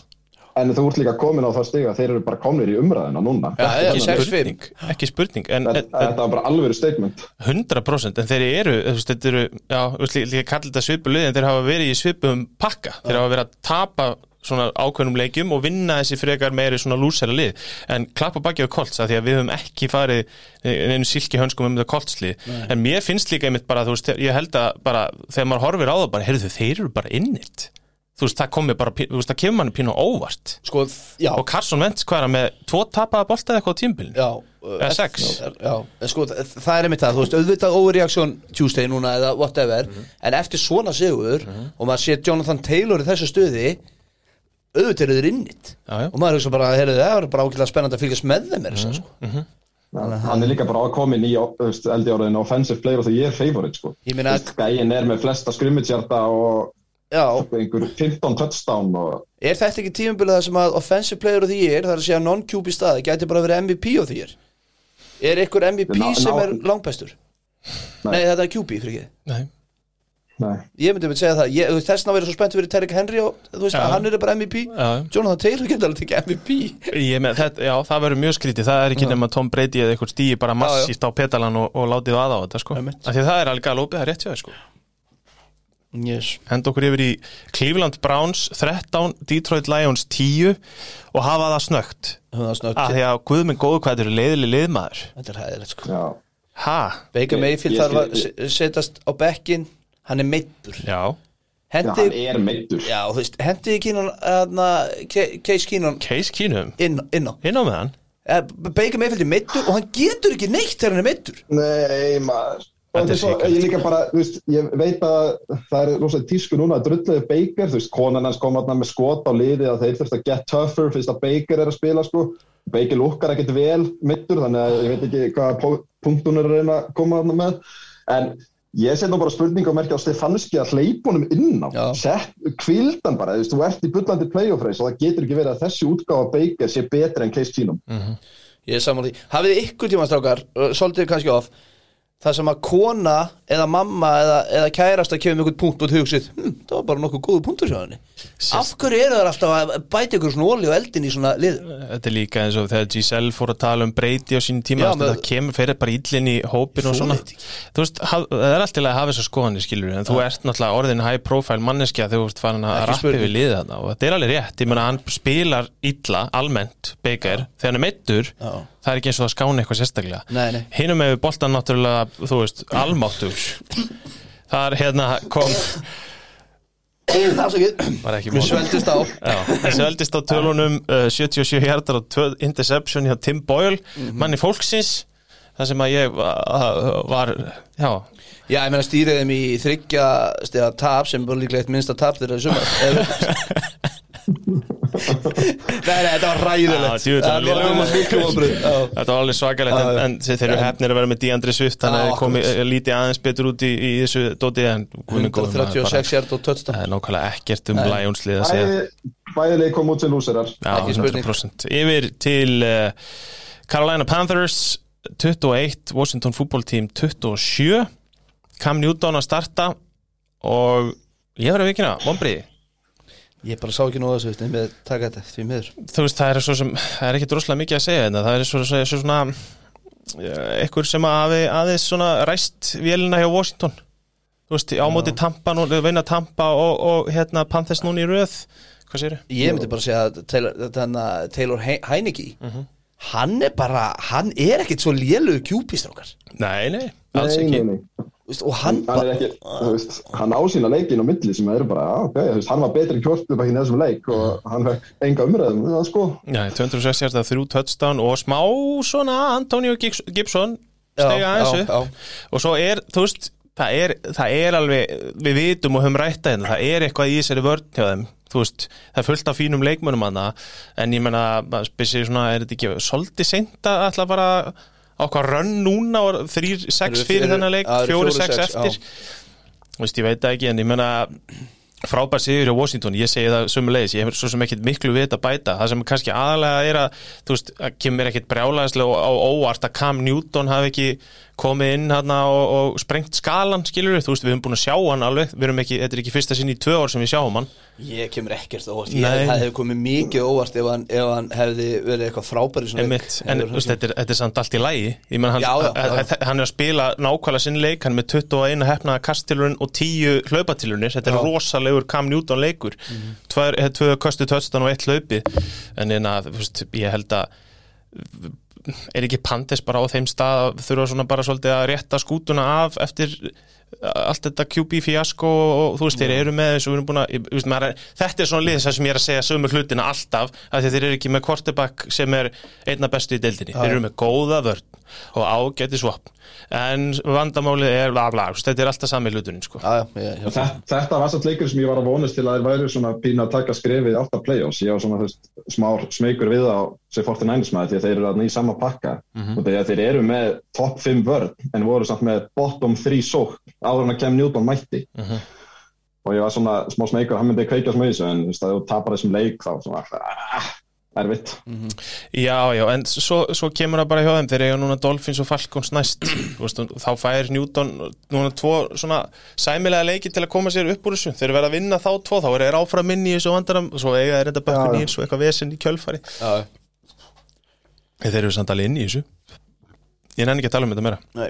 En þú ert líka komin á það stiga þeir eru bara komnir í umræðina núna. Já, já, ekki spurning, ekki spurning en, Þetta en, þetta var bara alveg statement. 100% en þeir eru, þetta eru já, líka kalla þetta svipu lið en þeir hafa verið í svipum pakka, þeir hafa verið að tapa svona ákveðnum leikjum og vinna þessi frekar meiri svona lúsera lið. En klappa baki á kolts að því að við höfum ekki farið einu silki hönskum um þetta koltslið en mér finnst líka einmitt bara, þú veist, ég held að bara þegar maður horfir á það bara, heyrðu þeir eru bara innitt þú veist, það komið bara, þú veist, það kemur manni pínu á óvart Sko, já, og Carson Wentz, hvað er hann með tvo tapaða bolta eða eitthvað á tímbilinu? já Eða sex. Já, en sko, það er einmitt það, þú veist, auðvitað overreaksjón Tuesday núna eða whatever en eftir svona sigur og maður sé Jonathan Taylor í þessu stuði auðvitað eru þeir innit Já, já. og maður hugsa bara, heyrðu, það er bara ákveðlega spennandi að fylgjast með þeim er þess að sko hann er líka bara ákomin í þú veist, eldi áraðin offensive player of the year favorite sko. Ég meina veist, gæinn er með flesta skrimmitsjarta og Já, einhver 15 touchdown og er þetta ekki tímabilið það sem að offensive player of the year, það er að segja non-QB staði, gæti bara verið MVP of the year? Er ykkur MVP Ná- sem ná- er langbæstur? Nei, þetta er QB, fyrir ekki. Nei. nei, Ég myndi að segja það, ég, þessna verið svo spennt fyrir Terrik Henry og þú veist Já. að hann er bara MVP Já. Jonathan Taylor getur alveg tekið MVP Ég með, þetta, já, það verður mjög skrítið. Það er ekki nema Tom Brady eða eitthvað stíi bara massíft á petalan og, og látið aða á þetta sko. Af því að það er alveg alveg það er rétt hjá þér sko. Yes. Henda okkur yfir í Cleveland Browns 13, Detroit Lions 10 og hafa það snögt af því að guð minn góðu hvað þetta eru leiðileg liðmaður Þetta er hæðilegt sko. Já. Ha, Baker Mayfield ég þarf að setjast á bekkin Hann er meittur já, Já, hann Hendi, er meittur já, þú veist, hendi Kínon, aðna, Case Kínon Case Keenum? Inn, inn á. Inn á með hann? Eh, Baker Mayfield er meittur og hann getur ekki neitt þegar hann er meittur Nei, maður Og svo, ég líka bara, þú veist, ég veit að það er rosalega tísku núna að drulluðu Baker, þú veist, konan hans kom þarna með skot á liði að þeir þurft að get tougher fyrst að Baker er að spila, sko. Baker lukkar ekkert vel mittur, þannig að ég veit ekki hvaða pó- punkt hún er að reyna að koma þarna með. En ég set nú bara spurning og merkja á Stefanski að hleypunum inn á. Já. Sett, kvildan bara, þú veist, þú ert í bullandi playoff race og það getur ekki verið að þessi útgáfa Baker sé betri en Case Keenum. Ég er saman því Hafið ykkur tíma strákar, svolítið kannski of Það sem að kona eða mamma eða, eða kærasta kemur einhvern punkt og þau hugsið, hm, það var bara nokkuð góðu punktur hjá henni Af hverju eru það alltaf að bæta ykkur svona olí og eldin í svona lið? Þetta er líka eins og þegar Giselle fór að tala um Brady á sínum tíma það kemur fyrir bara íllin í hópin og svona. þú veist, það er alltaf að hafa þessar skoðanir skilur en þú ert náttúrulega orðin high profile manneskja þegar þú ert farin að rappi við liðið þarna og þetta er alveg rétt, ég meina hann spilar illa almennt, Baker, þegar hann er meittur það er ekki eins og það skáni eitthvað sérstaklega. Hinum með boltan náttúrulega, þú veist, almáttur það er hérna kom, við sveldist á. Já, þessi veldist á tölunum uh, 77 hjartar og 2 interception hjá Tim Boyle, manni fólksins það sem að ég var, já, Já, ég meina stýrið þeim í þryggja stiga tap sem var líklega eitt minnsta tap þeirra í sumar. Eða- Nei, nei, þetta var Já, ræðilegt djú, þetta var alveg svakalegt en, en þeir eru hefnir að vera með Deandre Swift þannig að komi akkurat. lítið aðeins betur út í, í þessu dóti en guð minn góður, maður, bara- 136 hjart og touchdown. Það er nákvæmlega ekkert um. Lionslið að segja. Bæði, bæði leik kom út sem. 100% Yfir til uh, Carolina Panthers 21, Washington Football Team 27 Cam Newton að starta og ég verður vikina, vonbriði Ég bara sá ekki nóða þessu en með taka þetta því miður. Þú veist, það er svo sem, það er ekki droslega mikið að segja þetta, það er svo, svo, svo svona eitthvað sem að hafi aðeins svona ræst vélina hjá Washington. Þú veist, á móti Tampa nú, vinna Tampa og, og hérna Panthers núna í röð. Hvað séru? Ég myndi bara segja að Taylor, Taylor He- Heineke Hann er bara, hann er ekkit svo lélugu kjúpistrákar Nei, nei, alls ekki. nei, nei. Og hann hann er ekki, þú veist, hann á sína leikin á milli sem eru bara, já, ok, þú veist, hann var betri kjórnum ekki í þessum leik og hann fekk enga umræðum, það sko. Já, 206 hjarta, þrjú touchdown og smá svona Antonio Gibson stega aðeins upp. og svo er, þú veist það er, það er alveg, við vitum og höfum rætta hérna, það er eitthvað í þessari vörn hjá þeim, þú veist, það er fullt af fínum leikmönnum hana, en ég menna spesir svona, er þetta ekki svolítið seint að ætla bara á hvað rönn núna og þrýr, sex fyrir þennan leik, fjóri, sex eftir? þú veist, ég veit ekki, en ég menna frábær sigur á Washington, ég segi það sömulegis, ég hef svo sem ekkit miklu við þetta bæta. Það sem kannski aðalega er að þú veist, að kemur ekkit brjálæðislega á óvart að Cam Newton hafi ekki komið inn hana og, og sprengt skalan skilur þú veist, við höfum búin að sjá hann alveg. Við erum ekki, þetta er ekki fyrsta sinn í tvö ár sem við sjáum hann. Ég kemur ekkert óvart. Ég, Nei. Það hefði komið mikið óvart ef hann, ef hann hefði verið eitthvað frábæri leik. Einmitt, en veist, þetta, er, þetta er samt allt í lægi ég menn hann, Já, já, já, hann er að spila nákvæmlega sinn leik. Hann er með 21 hefnaða kastilurinn og 10 hlaupatilurinnir, þetta er rosalegur Cam Newton leikur. Mm -hmm. tvö, tvö köstu tötstan og eitt hlaupi en en að, veist, ég held að er ekki Pantes bara á þeim stað að þurfa svona bara svolítið að rétta skútuna af eftir allt þetta QB fiasko og, þú veist, þeir eru með þessu, við erum búin að, veist, er, þetta er svona lið þess sem ég er að segja sömu hlutina alltaf, að þeir eru ekki með quarterback sem er einna bestu í deildinni, þeir eru með góða vörn og ágæti svopn en vandamálið er bla bla, þetta er alltaf sami hluturinn sko. Þetta, þetta var satt leikur sem ég var að vonast til að þeir væru svona pína að taka skrefið átta play-offs. Ég var svona, þú veist, smár smeykur við á sem 49ers maður því að þeir eru þarna í sama pakka og því að þeir eru með topp 5 vörn en voru samt með bottom 3 sók áður en að Cam Newton mætti. Og ég var svona smá smeykur, hann myndi kveikja smá í þessu en þú veist að þú tapar þessum leik þá svona, ah, erfitt. Já, já, en svo, svo kemur það bara hjá þeim þeir eiga núna Dolphins og Falcons næst. Þú veist, þá fær Newton núna tvo svona sæmilega leiki til að koma sér upp úr þessu, þeir verða að vinna þá tvo þá er þeir áfram inn í þessu vandaram og svo eiga þeir enda bökkun í eins og eitthvað vesen í kjölfari já, en þeir eru samt alveg inn í þessu. Ég nenni ekki að tala um þetta meira. Nei.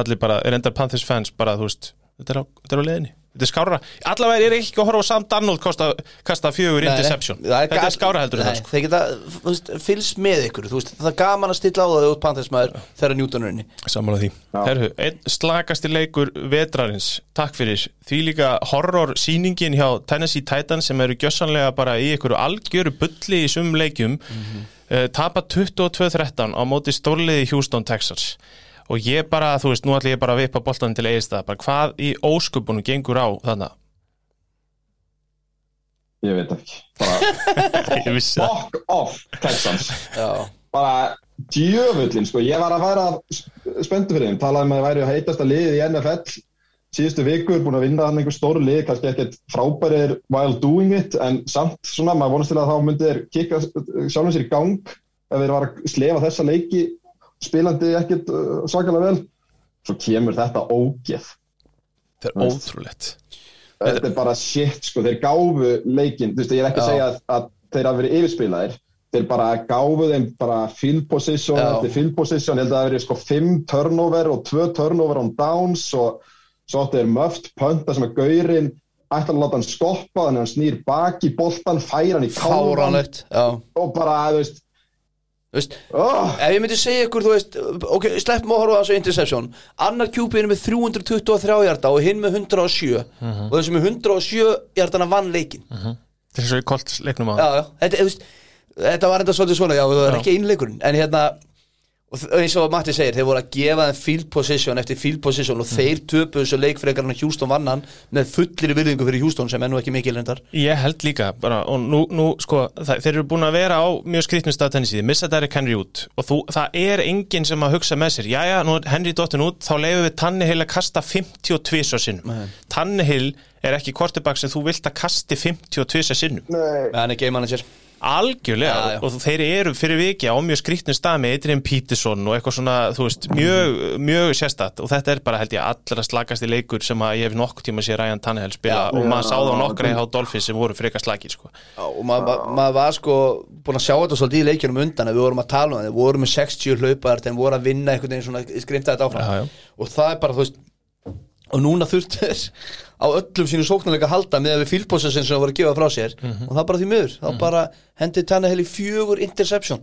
Allir bara, er endar Panthers fans bara, þú veist, þetta er á, þetta er á leiðinni þetta er skára, allavega er ekki að horfa á Sam Darnold kasta, kasta fjögur interception. Þetta er skára heldur en Nei, það sko. Þeir geta, þú veist, fylgst með ykkur veist, Það er gaman að stilla á það út panthersmaður þegar Newton er inni. Sammála því. Herru, einn slagasti leikur vetrarins, takk fyrir, því líka horror sýningin hjá Tennessee Titans sem eru gjössanlega bara í einhverju algjöru bulli í sumum leikjum, mm tapa 22-13 á móti stórliði Houston, Texas. Og ég bara, þú veist, nú ætlum ég bara að vippa boltan til eigistað, bara hvað í óskupunum gengur á þannig? Ég veit ekki. Bara Ég vissi það. fuck off Texans. Já, bara djöfullin sko, ég var að væra spöndu fyrir þeim, talaði með að væri að heitast að liðið í NFL síðustu vikur, búin að vinna hann einhver stóru lið, kannski ekkert frábærir while doing it, en samt svona, maður vonast til að þá myndi þeir kikka sjálfum sér í gang ef þeir var að slefa þessa leiki spilandi ekkert uh, svakalega vel. Svo kemur þetta ógeð. Þetta er ótrúlegt. þetta er bara shit sko, þeir gáfu leikin, þú veist, ég er ekki að Já. segja að, að þeir hafa verið yfirspilaðir. Þeir bara gáfu þeim bara field position Já. eftir field position, ég held að það hafi verið sko 5 turnover og 2 turnover on downs og svo áttu þeir möft pönta sem að gaurinn ætla að láta hann stoppa þannig að hann snýr baki boltan, færa hann í Já, og bara, þú veist oh, Ef ég myndi segja ykkur, þú veist, ok, sleppum að horfa á þessu interception. Annar QB er með 323 hjarta og hinn með 107 Mhm. og þessi með 107 hjartana vann leikin Þetta er svo í kolts leiknum á Já, já, þetta, þetta var enda svolítið svona, já, það er Já. ekki einleikurinn En hérna, og eins og Matti segir, þeir voru að gefa þeim field position eftir field position og þeir töpuðu þessu leik frekar hann að Houston vann hann með fullir virðingu fyrir Houston sem er nú ekki mikil reyndar. Ég held líka bara, og nú, nú sko, það, þeir eru búin að vera á mjög skrýtnum stað Tennessee, þið missa Derrick Henry út. Og þú, það er enginn sem að hugsa með sér jæja, nú er Henry dottin út, þá leifum við Tannehill að kasta 52 sinnum. Nei. Tannehill er ekki kortibak sem þú vilt að kasti 52 sinnum. Nei, með hann er game manager algjörlega, Já, já. og þeir eru fyrir viki á mjög skrýtnum stað með Adrian Peterson og eitthvað svona, þú veist, mjög mjög sérstætt og þetta er bara held ég allra slagasti leikur sem að ég hef nokkuð tíma sér Ryan Tannehill spila Já. og maður sáða á nokkra í há Dolphins sem voru frekar slagir sko. Og maður ma ma var sko búin að sjá þetta svolítið í leikjunum undan að við vorum að tala um það, við vorum með 60 hlaupaðar þeim voru að vinna einhvern veginn svona skrimta þetta áfram og það er bara, þú veist og núna þurftu þeir á öllum sínu sóknarleika að halda með við fílpósessin sem það voru að gefa frá sér. Mhm. og það bara því miður, þá bara hendið Tannehill í fjögur interception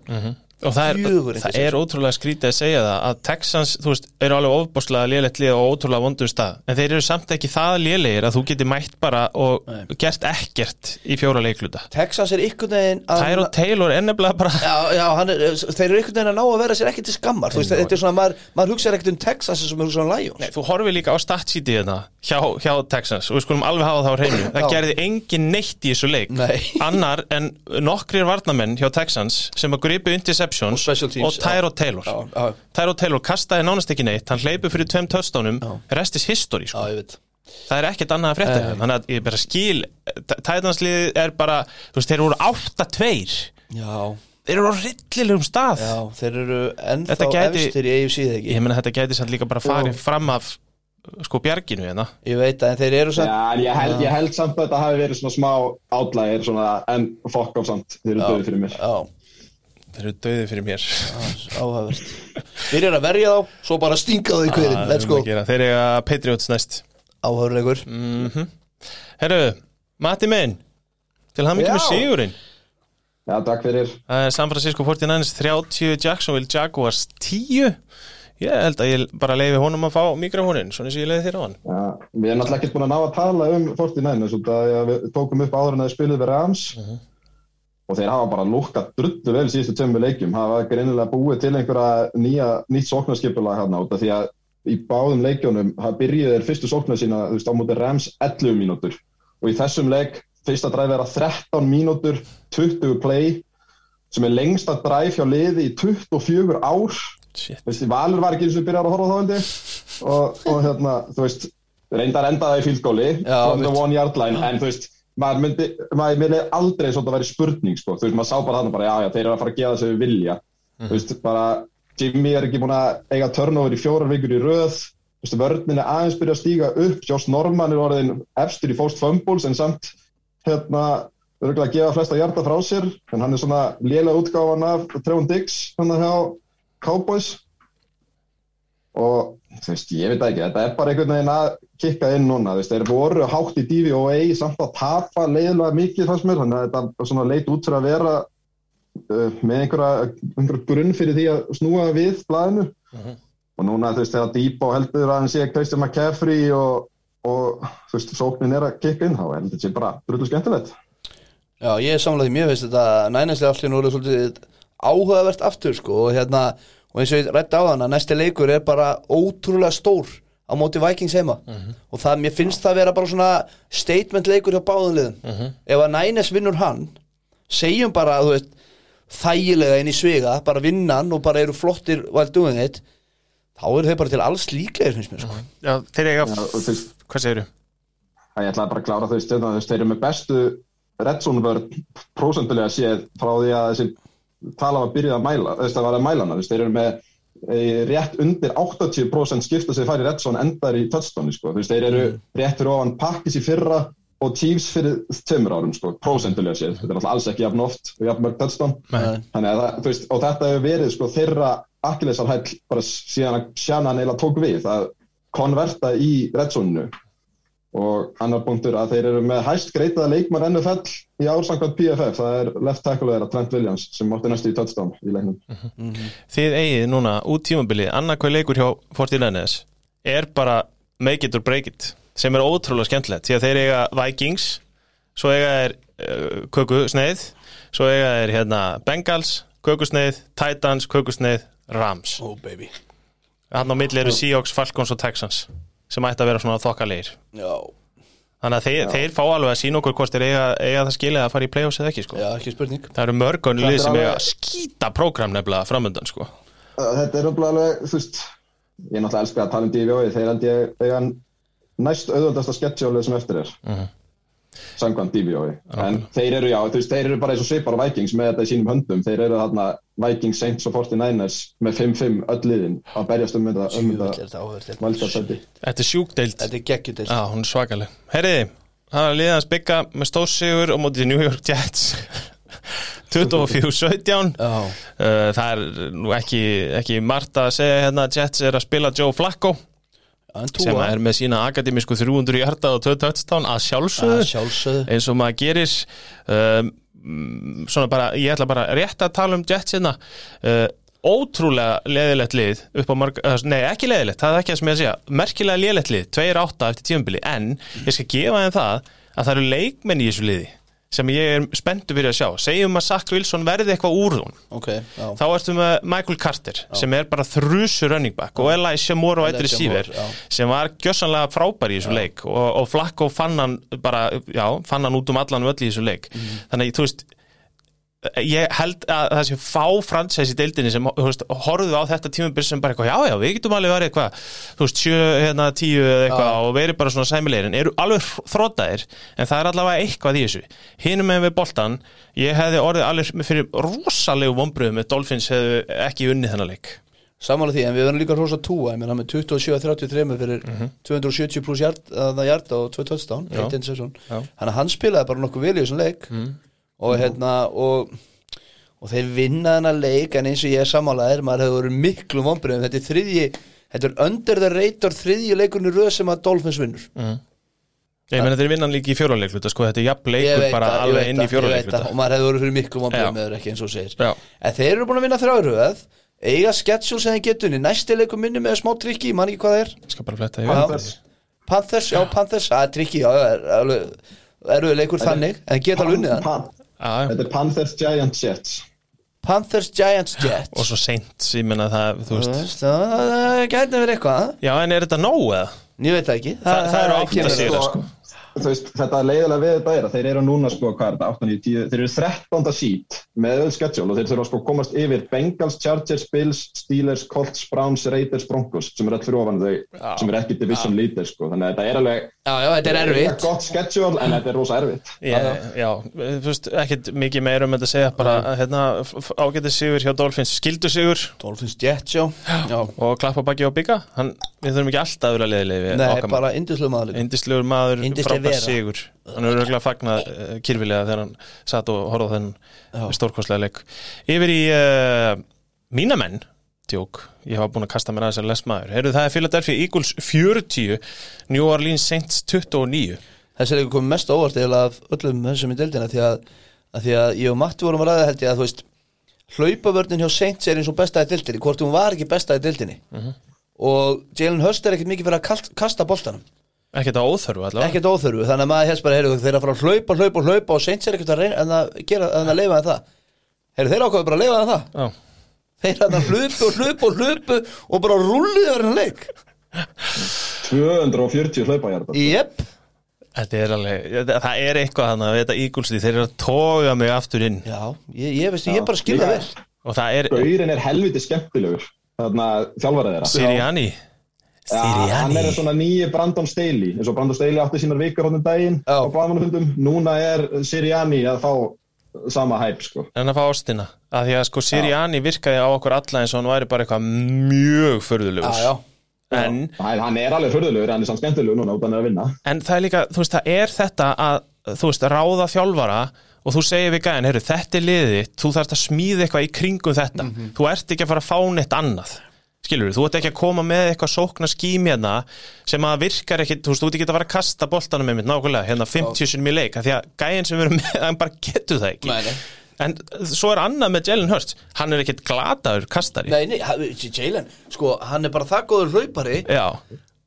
og það er, það er ótrúlega skrítið að segja það að Texans, þú veist, eru alveg ofbáslega lélegt lið og ótrúlega vondum stað. En þeir eru samt ekki það lélegir að þú geti mætt bara og Nei. gert ekkert í fjóra leikluta. Texas er einhvern veginn að Tyro Taylor er nefnilega bara Já, já, er, þeir eru einhvern veginn að ná að vera sér ekki til skammar. Þú veist, þetta er svona, maður, maður hugsaði ekkert um Texas sem er svona Lions. Nei, þú horfir líka á statsítið hérna hjá, hjá Texans og við skulum alveg hafa það á hreinu. Það gerði engin neitt í þessu leik Nei. annar en nokkrir varnamenn hjá Texans sem að gripu interceptions Og teams, og Tyro Taylor. Já, já, Tyro Taylor kastaði nánast ekki neitt hann hleypu fyrir tveim töstónum restis history sko. já, ég veit. Það er ekkert annað að frétta Nei. þannig að ég bara skil tætansliðið er bara, þú veist, þeir eru 8-2 Já, þeir eru á rillilegum stað. Já, þeir eru ennþá efstir í ekki? Ég meina þetta gæti samt líka bara farið fram af sko bjarginu hérna. Ég veit en þeir eru samt Já, en ég held, ég held samt að þetta hafi verið svona smá átlægir svona, en fuck off samt, þeir eru döði fyrir mér. Já, þeir eru döðið fyrir mér. Áhæfist Þeir eru að verja þá, svo bara stinga þau í Það Let's go. þeir eru að Patriots næst. Áhæfurleikur mm herru, Matti minn til hann mikið með sigurinn. Já, takk fyrir. það er San Francisco 49ers 30 Jacksonville Jaguars 10 ég held að ég bara leiði honum að fá mikrofónin svona sem ég leiði þér á hann Já, við erum náttúrulega ekkert búin að ná að tala um 49 eins og það að við tókum upp áður en að þið spiluðu við Rams og þeir hafa bara lukkað drullu vel síðustu tveimur leikjum, hafa greinilega búið til einhverja nýja, nýtt sóknarskipulag hérna út af því að í báðum leikjónum byrjuð þeir fyrstu sóknar sína þú veist, á móti Rams 11 mínútur. Og í þessum leik, fyrsta dræfi er að 13 mínútur, 20 play sem er lengsta dræf hjá liði í 24 ár. Veist, Valur var ekki eins og byrjar að horfa á þá held ég. Og, og hérna, þú veist reyndar endaði í fíldgóli Já, from the mitt. one yard line, en þú veist maður myndi, maður myndi aldrei svo að vera spurning sko, þú veist, maður sá bara þarna bara, já, já, þeir eru að fara að gefa þessu vilja, þú veist, bara Jimmy er ekki búin að eiga turnover í fjórar vikur í röð, þú veist, vörnin er aðeins byrja að stíga upp, Josh Norman er orðin efstur í Forced Fumbles en samt hérna, örgulega að gefa flesta hjarta frá sér, en hann er svona lélega útgáfan af Trevon Diggs hann hjá Cowboys. Og þú veist, ég veit ekki, þetta er bara einhvern veginn að kikka inn núna, veist, þeir voru hátt í DVOA samt að tapa leiðilega mikið fannst mér, þannig að þetta svona leit út fyrir að vera uh, með einhverja, einhverja grunn fyrir því að snúa við blæðinu og núna þú veist, þegar Debo heldur að hann sé Christian McCaffrey og, og þú veist, sóknin er að kikka inn, þá er þetta sé bara drullu skemmtilegt. Já, ég er samlega því mér finnst þetta nænæslega allir nú svolítið áhugavert aftur sko og hérna og eins og ég rætti á þann að næsti leikur er bara ótrúlega stór á móti Vikings heima. Og það, mér finnst það vera bara svona statement leikur hjá báðum liðum. Ef að Nænæs vinnur hann segjum bara, þú veist þægilega inn í sviga, bara vinnan og bara eru flottir doing it þá eru þeir bara til alls líklegir finnst mér sko. Já, þeir eiga, Já, og þú veist, hvað segirðu? að ég ætlaði bara að klára þau stöðna, þú þeir eru með bestu reddsónuvörð prósentulega séð frá því að þessi tala var byrjuð að mæla, þú veist, að var að mæla þú veist, þeir eru með rétt undir 80% skipta sig færi reddsón endar í touchdowni, sko, þú veist, þeir eru rétt fyrir ofan pakkis í fyrra og Chiefs fyrir tveimur árum, sko, prósentulega séð, þetta er alltaf alls ekki jafn oft og jafn mörg touchdown, það, veist, og þetta hefur verið, sko, þeirra akkilesarhæll bara síðan að Shannon eiginlega tók við, að konverta í reddsóninu og annar punktur að þeir eru með hæst greitaða leikmann NFL í ársangvæmt PFF, það er left tackle þeirra Trent Williams sem mátti næstu í touchdown í leiknum. Þið eigið núna út tímabilið annarkvæð leikur hjá 49ers er bara make it or break it sem er ótrúlega skemmtilegt því að þeir eiga Vikings svo eiga þeir uh, kökusneið svo eiga þeir hérna Bengals kökusneið, Titans, kökusneið Rams. Oh baby. Hann á milli eru Seahawks, Falcons og Texans sem ætti að vera svona þokkalegir Já, þannig að þeir, þeir fá alveg að sína okkur hvort þeir eiga, eiga það skilið að fara í play-offs eða ekki sko. já, ekki spurning það eru mörgunni Þetta lið er sem eiga alveg- skýta prógram nefnilega framöndan sko. Þetta er alveg, þú veist, ég er náttúrulega elskar að tala um DVOI, þeir held ég eiga næst auðvöldasta sketsjólið sem eftir er. Samkvæmt DVOI. En þeir eru, já, þú veist, þeir eru bara eins og svipar á Vikings með þetta í sínum höndum. Þeir eru þarna Vikings, Saints og 49ers með 5-5 öll liðin að berjast um þetta, um valdarsæti. Þetta er sjúkdeild. Þetta er geggjudelt Já, hún er svakaleg Herriði, það var liðans bygga með stóðsigur og mótið New York Jets. 24-17 Já, Uh, Það er nú ekki, ekki margt að segja hérna. Að Jets er að spila Joe Flacco sem er með sína akademísku 300 hjarta og 2 touchdown að að sjálfsögðu. Sjálfsögðu eins og maður gerir um, svona bara, ég ætla bara rétt að tala um Jets hérna. Uh, ótrúlega leðilegt lið upp á marg, uh, nei ekki leðilegt, það er ekki það sem ég að segja. Merkilega leðilegt lið, 2-8 eftir tímabili. En ég skal gefa þeim það að það eru leikmenn í þessu liði sem ég er spenntu fyrir að sjá. Segjum að Zach Wilson verði eitthvað úr hún Ok, já. Þá ertu með Michael Carter sem er bara þrjusu running back og Elijah Moore og Moore, já. sem var gjössanlega frábær í þessu leik og, og Flacco fann hann bara, já, fann hann út um allan völl í þessu leik. Mhm. þannig að þú veist ég held að það sé fá fransæs í deildinni sem veist, horfðu á þetta tímabil sem bara eitthvað, já já, við getum alveg verið eitthvað þú veist, sjö, hérna, tíu eða eitthvað og verið bara svona sæmilegir, en eru alveg þrótaðir, en það er allavega eitthvað í þessu. Hinum með við boltan ég hefði orðið alveg fyrir rosalegu vombriðum með Dolphins hefðu ekki unnið þennan leik. Samanlega því, en við verðum líka rosa túa, ég meina með 27-33 fyrir 270 pluss hjart, uh, hjart og 2 touchdown, Já. eitt interception. Já. Þannig að hann spilaði bara nokkuð vel í þessum leik og hérna og, og þeir vinna þennan leik en eins og ég er samanlegaðir, maður hefur verið miklu vombriðum, þetta er þriðji þetta er under the radar þriðji leikurinn röð sem að Dolphins vinnur. Ég meina þeir vinnan líka í fjóralegluta sko, þetta er jafn Ég leikur bara það, ég alveg inn í það, ég það, fjóralegluta og maður hefur verið fyrir miklu vombriðum með þeir ekki eins og segir. Já. En þeir eru búin að vinna þrjáröð eiga schedule sem þeir getunni næsti leikur minni með smá trikki, mann ekki hvað það er. Skal bara fletta Já. yfir Panthers. Já Panthers, það er trikki, já, er, alveg, erfiður leikur þannig, en geta alveg unnið hann Já. Þetta er Panthers, Giants, Jets Panthers, Giants, Jets og svo seint, ég menna það, þú veist Það gæti verið eitthvað Já, en er þetta nóg eða? Ég veit það ekki Þa- það eru átta kemur- sigrar. sko, veist, þetta leiðilega við þetta er að þeir eru núna sko, hvað er þetta, 8, 9, 10 þeir eru 13. sít með öll schedule og þeir þurfa sko að komast yfir Bengals, Chargers, Bills, Steelers, Colts, Browns, Raiders, Broncos sem eru öll fyrir ofan þau Já. sem eru ekki division leaders sko, þannig að þetta er alveg Já, já, þetta er erfitt. gott schedule en þetta er rosa erfitt. Já, þú veist, ekkert mikið meira um þetta að segja, bara hérna, ágætið sigur hjá Dolphins, skildu sigur. Dolphins, Jets, já. Já, og klappa baki á bygga, hann, við þurfum ekki alltaf að vera leiðilegi við Nei, bara indislega maður. Indislegur maður, frábær sigur. Hann er örgulega fagnað uh, kyrfilega þegar hann satt og horfði á þennan stórkostlega leik. Yfir í uh, mína menn Djók, ég hafa búin að kasta mér aðeins að les maður. Heyrðu, það er Philadelphia Eagles 40 New Orleans Saints 29 Þessi er ekki komið mest óvart eða af öllum þessum í deildina því að, að því að ég og Matti vorum að ræða held ég að þú veist hlaupavörnin hjá Saints er eins og besta í deildinni hvort hún var ekki besta í deildinni og Jalen Hurst er ekkert mikið fyrir að kast, kasta boltanum. Ekkert á óþörfu allavega. Ekkert óþörfu þannig að maður helst bara heyrðu þeir að fara að hlaupa, hlaupa, hlaupa og Saints er ekkert að reyna en að gera en að leifa en það. Heyrðu þeir ákveðu bara að leifa en það. Já, þeir að hlupu og hlupu og hlupu og bara rulliði verið hann leik. 240 hlaupahjartar Jep, þetta er alveg Það er eitthvað þannig að þetta Eagles þeir eru að toga mig aftur inn. Já, ég, ég veist ég bara skilja vel. Og það er Gaurin er helviti skemmtilegur þjálfarið þeirra. Sirianni? Ja, hann er svona nýji Brandon Staley eins og Brandon Staley átti sínar vikur hóttum daginn Já. á blaðmannafundum, núna er Sirianni að fá sama hæp sko. en að fá ástina að því að sko Sirianni virkaði á okkur alla eins og hann væri bara eitthvað mjög Já, förðulegur já, en, Hann hann er alveg hörðulegur, hann er samt skemmtilegur núna út af hann er að vinna. En það er líka, þú veist, það er þetta að, þú veist, ráða þjálfara og þú segir við gæðin, heyrðu, þetta er liðið þú þarfst að smíða eitthvað í kringum þetta. Þú ert ekki að fara að fá neitt annað. Skilur þú ert ekki að koma með eitthvað sókna skím hérna sem að virkar ekki, þú veist, þú ert ekki að fara að kasta boltanum með mitt nákvæmlega, hérna 50 sinum í leik því að gæðin sem erum með, hann bara getur það ekki. Nei. en svo er annað með Jalen Hurts. Hann er ekkit glataður kastari. Nei, nei, Jalen, sko, hann er bara það góður hlaupari. Já,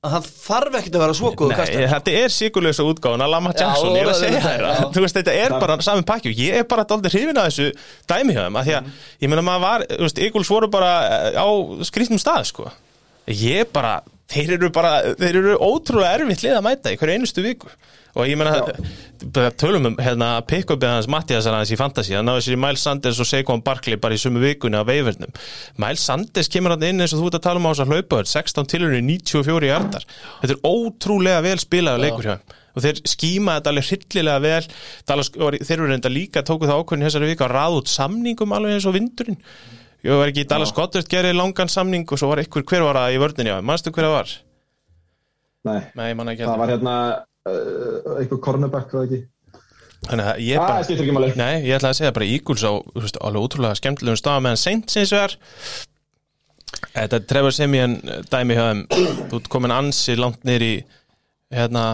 að hann þarf ekkert að vera svo góður Nei, kastari þetta er sigurlösa útgáðan að Lama Já, Jackson, ég er að það segja það, þér já. Þú veist, þetta er bara sami pakki og ég er bara dálítið hrifin að þessu dæmi hjá þeim að því að, ég meina maður var, þú veist, Eagles voru bara eh, á skrýtnum stað, sko. Ég bara, þeir eru bara, þeir eru ótrúlega erfitt lið að mæta í hverju einustu viku. Og ég bara tölum um hérna pick-upið hans Mattiasar hans í Fantasí hann náði sér í Miles Sanders og Saquon Barkley bara í sumu vikunni á veifurnum Miles Sanders kemur hann inn eins og þú ert að tala um á þess að hlaupa 16 tilhörni 94 hjartar þetta er ótrúlega vel spilað leikur hjá þeim. Og þeir skíma þetta alveg hryllilega vel. Dallas, og þeir eru reynda líka tóku það ákvörðin þessari vika að ráða út samningum alveg eins og vindurinn ég var ekki Dallas Goddard gerði langan samning og svo var einhver hver var það í vörninni á mannstu hver það var? Nei, Nei, ég það var hérna uh, eitthvað cornerback, það ekki? Þannig að ég Það bara máli. Nei, ég ætla að segja bara Eagles á veist, alveg ótrúlega skemmtilegum stað meðan Saints eins og er Þetta er Trevor Simeon dæmi hjá þeim. Þú ert komin ansi langt í hérna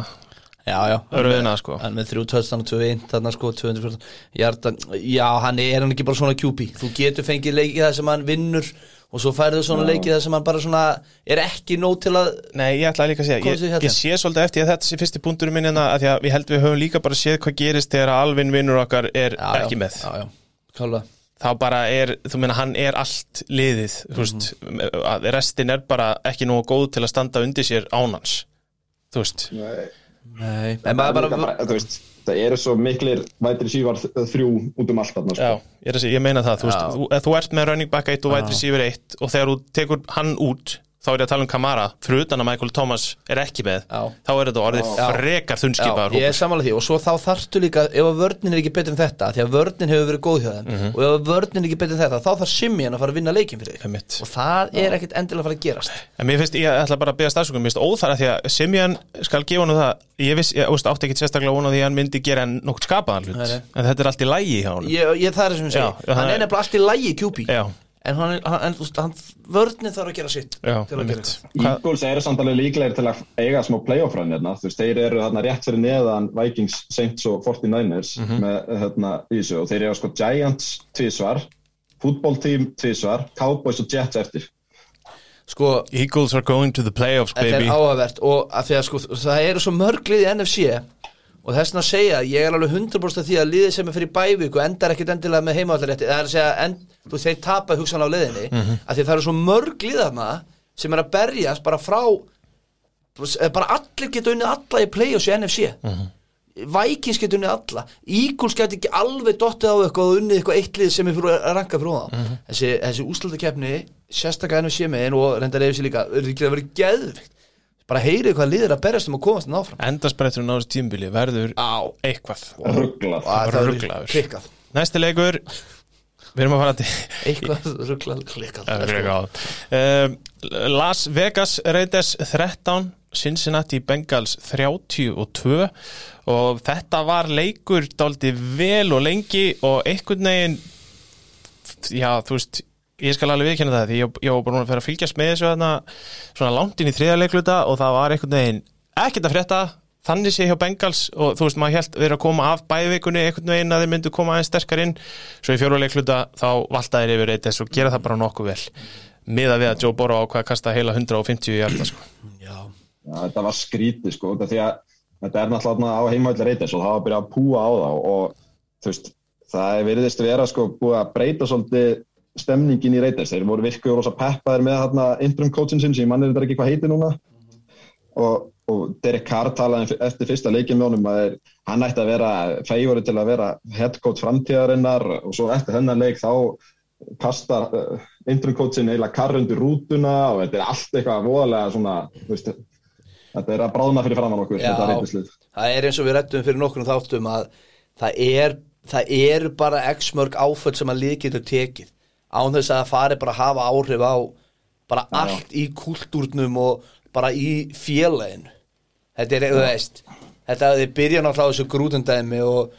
Já, já. Örfiðina sko. Hann með þrjú töðstan og tvö einn þarna sko 214 hjarta Já, hann er hann ekki bara svona QB Þú getur fengið leikið það sem hann vinnur og svo færðu svona leikið það sem hann bara svona er ekki nóg til að Nei, ég ætla líka að segja, ég, hérna. ég sé svolítið eftir að þetta sé fyrsti punkturinn minn hérna að því að við heldum við höfum líka bara séð hvað gerist þegar að Alvin vinnur okkar er já, ekki já, með. Já, já, þá bara er, þú meina hann er allt liðið, þú veist að restin er bara ekki nógu góð til að standa undir sér ánans þú veist, Nei, Nei, en það, maður bara, bara, þú veist, það eru svo miklir vætri sívar þrjú út um allt þarna já, sko. ég, er að segja, ég meina það þú, veist, Já. þú, ef þú ert með running back 1 og wide receiver 1 og þegar þú tekur hann út þá er ég að tala um Kamara, fyrir utan að Michael Thomas er ekki með, Já. þá er þetta orðið Já. frekar Já, þunnskipaðar ég er samanlega því. Og svo þá þarftu líka ef að vörnin er ekki betur en þetta því að vörnin hefur verið góð hjá þeim Mhm. og ef að vörnin er ekki betur en þetta þá þarf Simeon að fara að vinna leikin fyrir þig. Og það er ekkit endilega að fara að gerast. En mér finnst, ég ætla bara að beða stafsökum, mér finnst óþara því að Simeon skal gefa hann það, ég viss, ég veist, átti ekki sérstaklega vona því að hann myndi gera nokkuð skapaðan hlut, en þetta er allt í lægi hjá hann. ég, ég, það er sem ég segi, hann er nefnilega allt í lægi QB Já, en, hann, hann, hann, vörnin þarf að gera sitt Eagles eru samt alveg líklegir til að eiga smá playoff-run hérna, þú veist, þeir eru þarna rétt fyrir neðan Vikings, Saints og 49ers Mhm. með hérna í þessu og þeir eru sko Giants tvísvar, fútbóltím tvísvar, Cowboys og Jets eftir. sko, Eagles are going to the playoffs, þetta er baby. áhugavert og að að sko, það eru svo mörglið í NFC og þess vegna að segja ég er alveg 100% af því að liðið sem er fyrir bævíku endar ekkit endilega með heimavallarrétti. Það er að segja, en, þú þeir tapa hugsanlega á liðinni mm -hmm. að því það eru svo mörg liðana sem er að berjast bara frá bara allir geta unnið alla í play-offs í NFC Vikings geta unnið alla. Eagles geta ekki alveg dottið á eitthvað og unnið eitthvað eitt lið sem er fyrir að ranka fyrir það þessi, þessi úslutakefni sérstaklega NFC megin og reyndar eða sér líka verður bara heyrið hvað liðir að berjast um að komast þannig áfram. Endarspretturinn á þessu tímbili verður á. eitthvað. Rugglað og það er Ruglaður. klikkað. Næsti leikur. Við erum að fara til eitthvað rugglað klikkað. Um, Las Vegas Raiders 13 Cincinnati Bengals 32 og þetta var leikur dálítið vel og lengi og einhvern veginn já, þú veist ég skal alveg viðkynna það því ég, ég var búin að fyrir að fylgjast með þessu þarna, svona langt inn í þriða leikluta og það var einhvern veginn ekkert að frétta. Þannig sé hjá Bengals og þú veist maður held þeir að koma af bæðvikunni einhvern veginn að þeir myndu koma aðeins sterkar inn. Svo í fjóru leikluta þá valda þeir yfir eitthvað og gera það bara nokkuð vel. Miða við að Joe Burrow ákvað að kasta heila 150 í hjarta sko. já, Já, þetta var skrítið sko, út af því að þetta er náttúrulega á heimavallar reytis og það var að byrja að púa á það og þú veist, það er veriðist vera sko búið að breyta svolítið stemningin í reytis, þeir voru virkuð rosa peppaðir með hérna interim coachin sinn sem ég mannir þetta ekki hvað heiti núna. Og, og Derek Carr talaði eftir fyrsta leikin með honum að hann ætti að vera fægori til að vera head coach framtíðarinnar. Og svo eftir þennan leik þá kastar uh, interim coachin eiginlega Carr undir rútuna og þetta er allt eitthvað voðalega svona, veist, Þetta er að bráðna fyrir framann okkur, Já. það er eins og við rættum fyrir nokkrum þáttum að það er, það er bara x mörg áföll sem að lið getur tekið án þess að það fari bara að hafa áhrif á bara allt í kultúrnum og bara í félaginu. Þetta er, þú veist þetta þið byrja náttúrulega á þessu grútundæmi og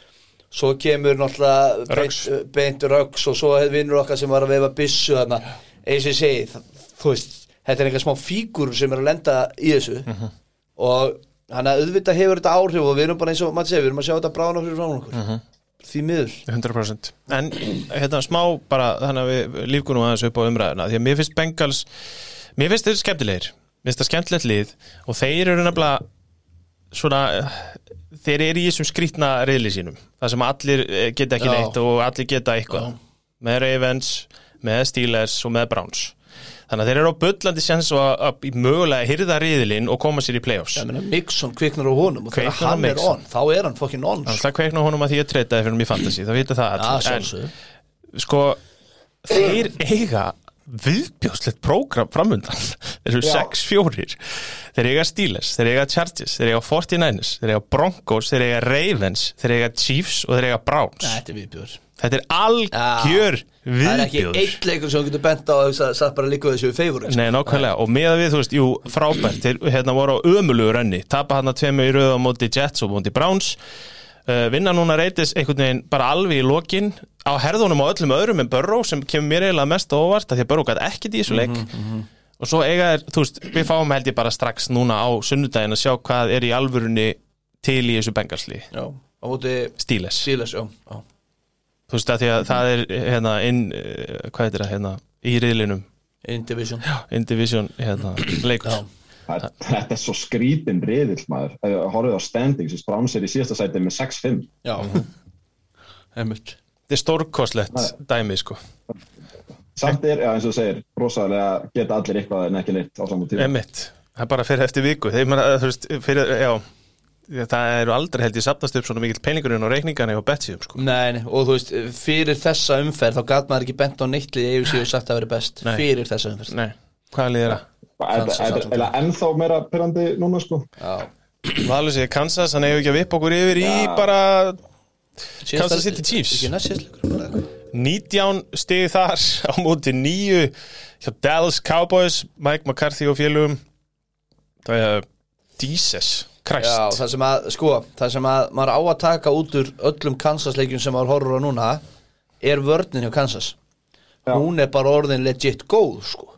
svo kemur náttúrulega Ruggs. beint, beint röggs og svo er vinnur okkar sem var að veifa byssu þarna. Eins og ég segi, það- þú veist þetta er einhver smá fígur sem er að lenda í þessu. Og hann að auðvitað hefur þetta áhrif og við erum bara eins og maður segir, við erum að sjá þetta brána fyrir frá okkur því miður. 100% en hérna smá bara þannig að við lífgunum aðeins upp á umræðuna. Því að mér finnst Bengals mér finnst þeir skemmtilegir. Mér finnst það skemmtilegt lið og þeir eru nefnilega svona þeir eru í þessum skrýtna reyðli sínum. Það sem allir eh, geta ekki Já. neitt og allir geta eitthvað. Með Ravens, með Steelers og með Browns þannig að þeir eru á bullandi sens og að, mögulega hyrða reyðilinn og koma sér í playoffs ég meina Mixon kviknar á honum og þegar Kviknar hann er Mixon. on, þá er hann fokkin on sko. Það kveikna á honum að því ég treytaði fyrir mig í fantasy, það vita það Já, allir. En- sjálfsögðu sko þeir eiga viðbjóðslegt prógram framundan. Þeir eru Já. 6-4 þeir eiga Steelers, þeir eiga Chargers þeir eiga 49ers, þeir eiga Broncos þeir eiga Ravens, þeir eiga Chiefs og þeir eiga Browns. Þetta er viðbjör þetta er algjör Það er ekki viðbjóður. eitt leikur sem getur bent á og satt bara líka þessu feifur Nei, nákvæmlega, og með við, þú veist, jú, frábært. Þeir hérna voru á ömulugu rönni tapa hann að tveimu í á móti Jets og móti Browns vinna núna reytis einhvern veginn bara alveg í lokin á herðunum á öllum öðrum en Burrow sem kemur mér eiginlega mest óvart af því að Burrow gæti ekkert í þessu leik. Og svo eiga er, þú veist, við fáum held ég bara strax núna á sunnudaginn að sjá hvað er í alvörunni til í þessu bengalsli Já, á móti Stíles, Síles, já, já. Þú veist að því að það er hérna inn, uh, hvað heitir það hérna í riðlinum, Indivision in division hérna, leikur. Já. Það- Þetta er svo skrítin riðill maður. Þú Horfið á standings, þess Browns er í síðasta sæti með 6-5. Já, einmitt. Þetta er stórkostlegt dæmi sko. Samt er, já eins og þú segir, rosalega geta allir eitthvað en ekki neitt á saman tíma. Emitt, það er bara fyrir eftir viku. Þeir meina, þú veist, fyrir, já það eru aldrei held ég sapnast upp svona mikill peningurinn og reikningarna og betsíum sko. Nei, nei, og þú veist, fyrir þessa umferð þá gat maður ekki bent á neitt liði ef og sagt að vera best. Nei. fyrir þessa umferð. Nei, hvað líður það? Kansas þetta er ennþá meira pyrrandi núna sko. Já, Valur sér Kansas, hann hefur ekki að vippa okkur yfir í Já. bara Kansas City Chiefs. Ekki næst síðastleikur bara eitthvað. 19 stig þar á móti 9 hjá Dallas Cowboys Mike McCarthy og félugum það er Jesus Christ Já, það sem að, sko, það sem að maður á að taka út úr öllum Kansas-leikjum sem maður horfur á núna er vörnin hjá Kansas Já. hún er bara orðin legit góð, sko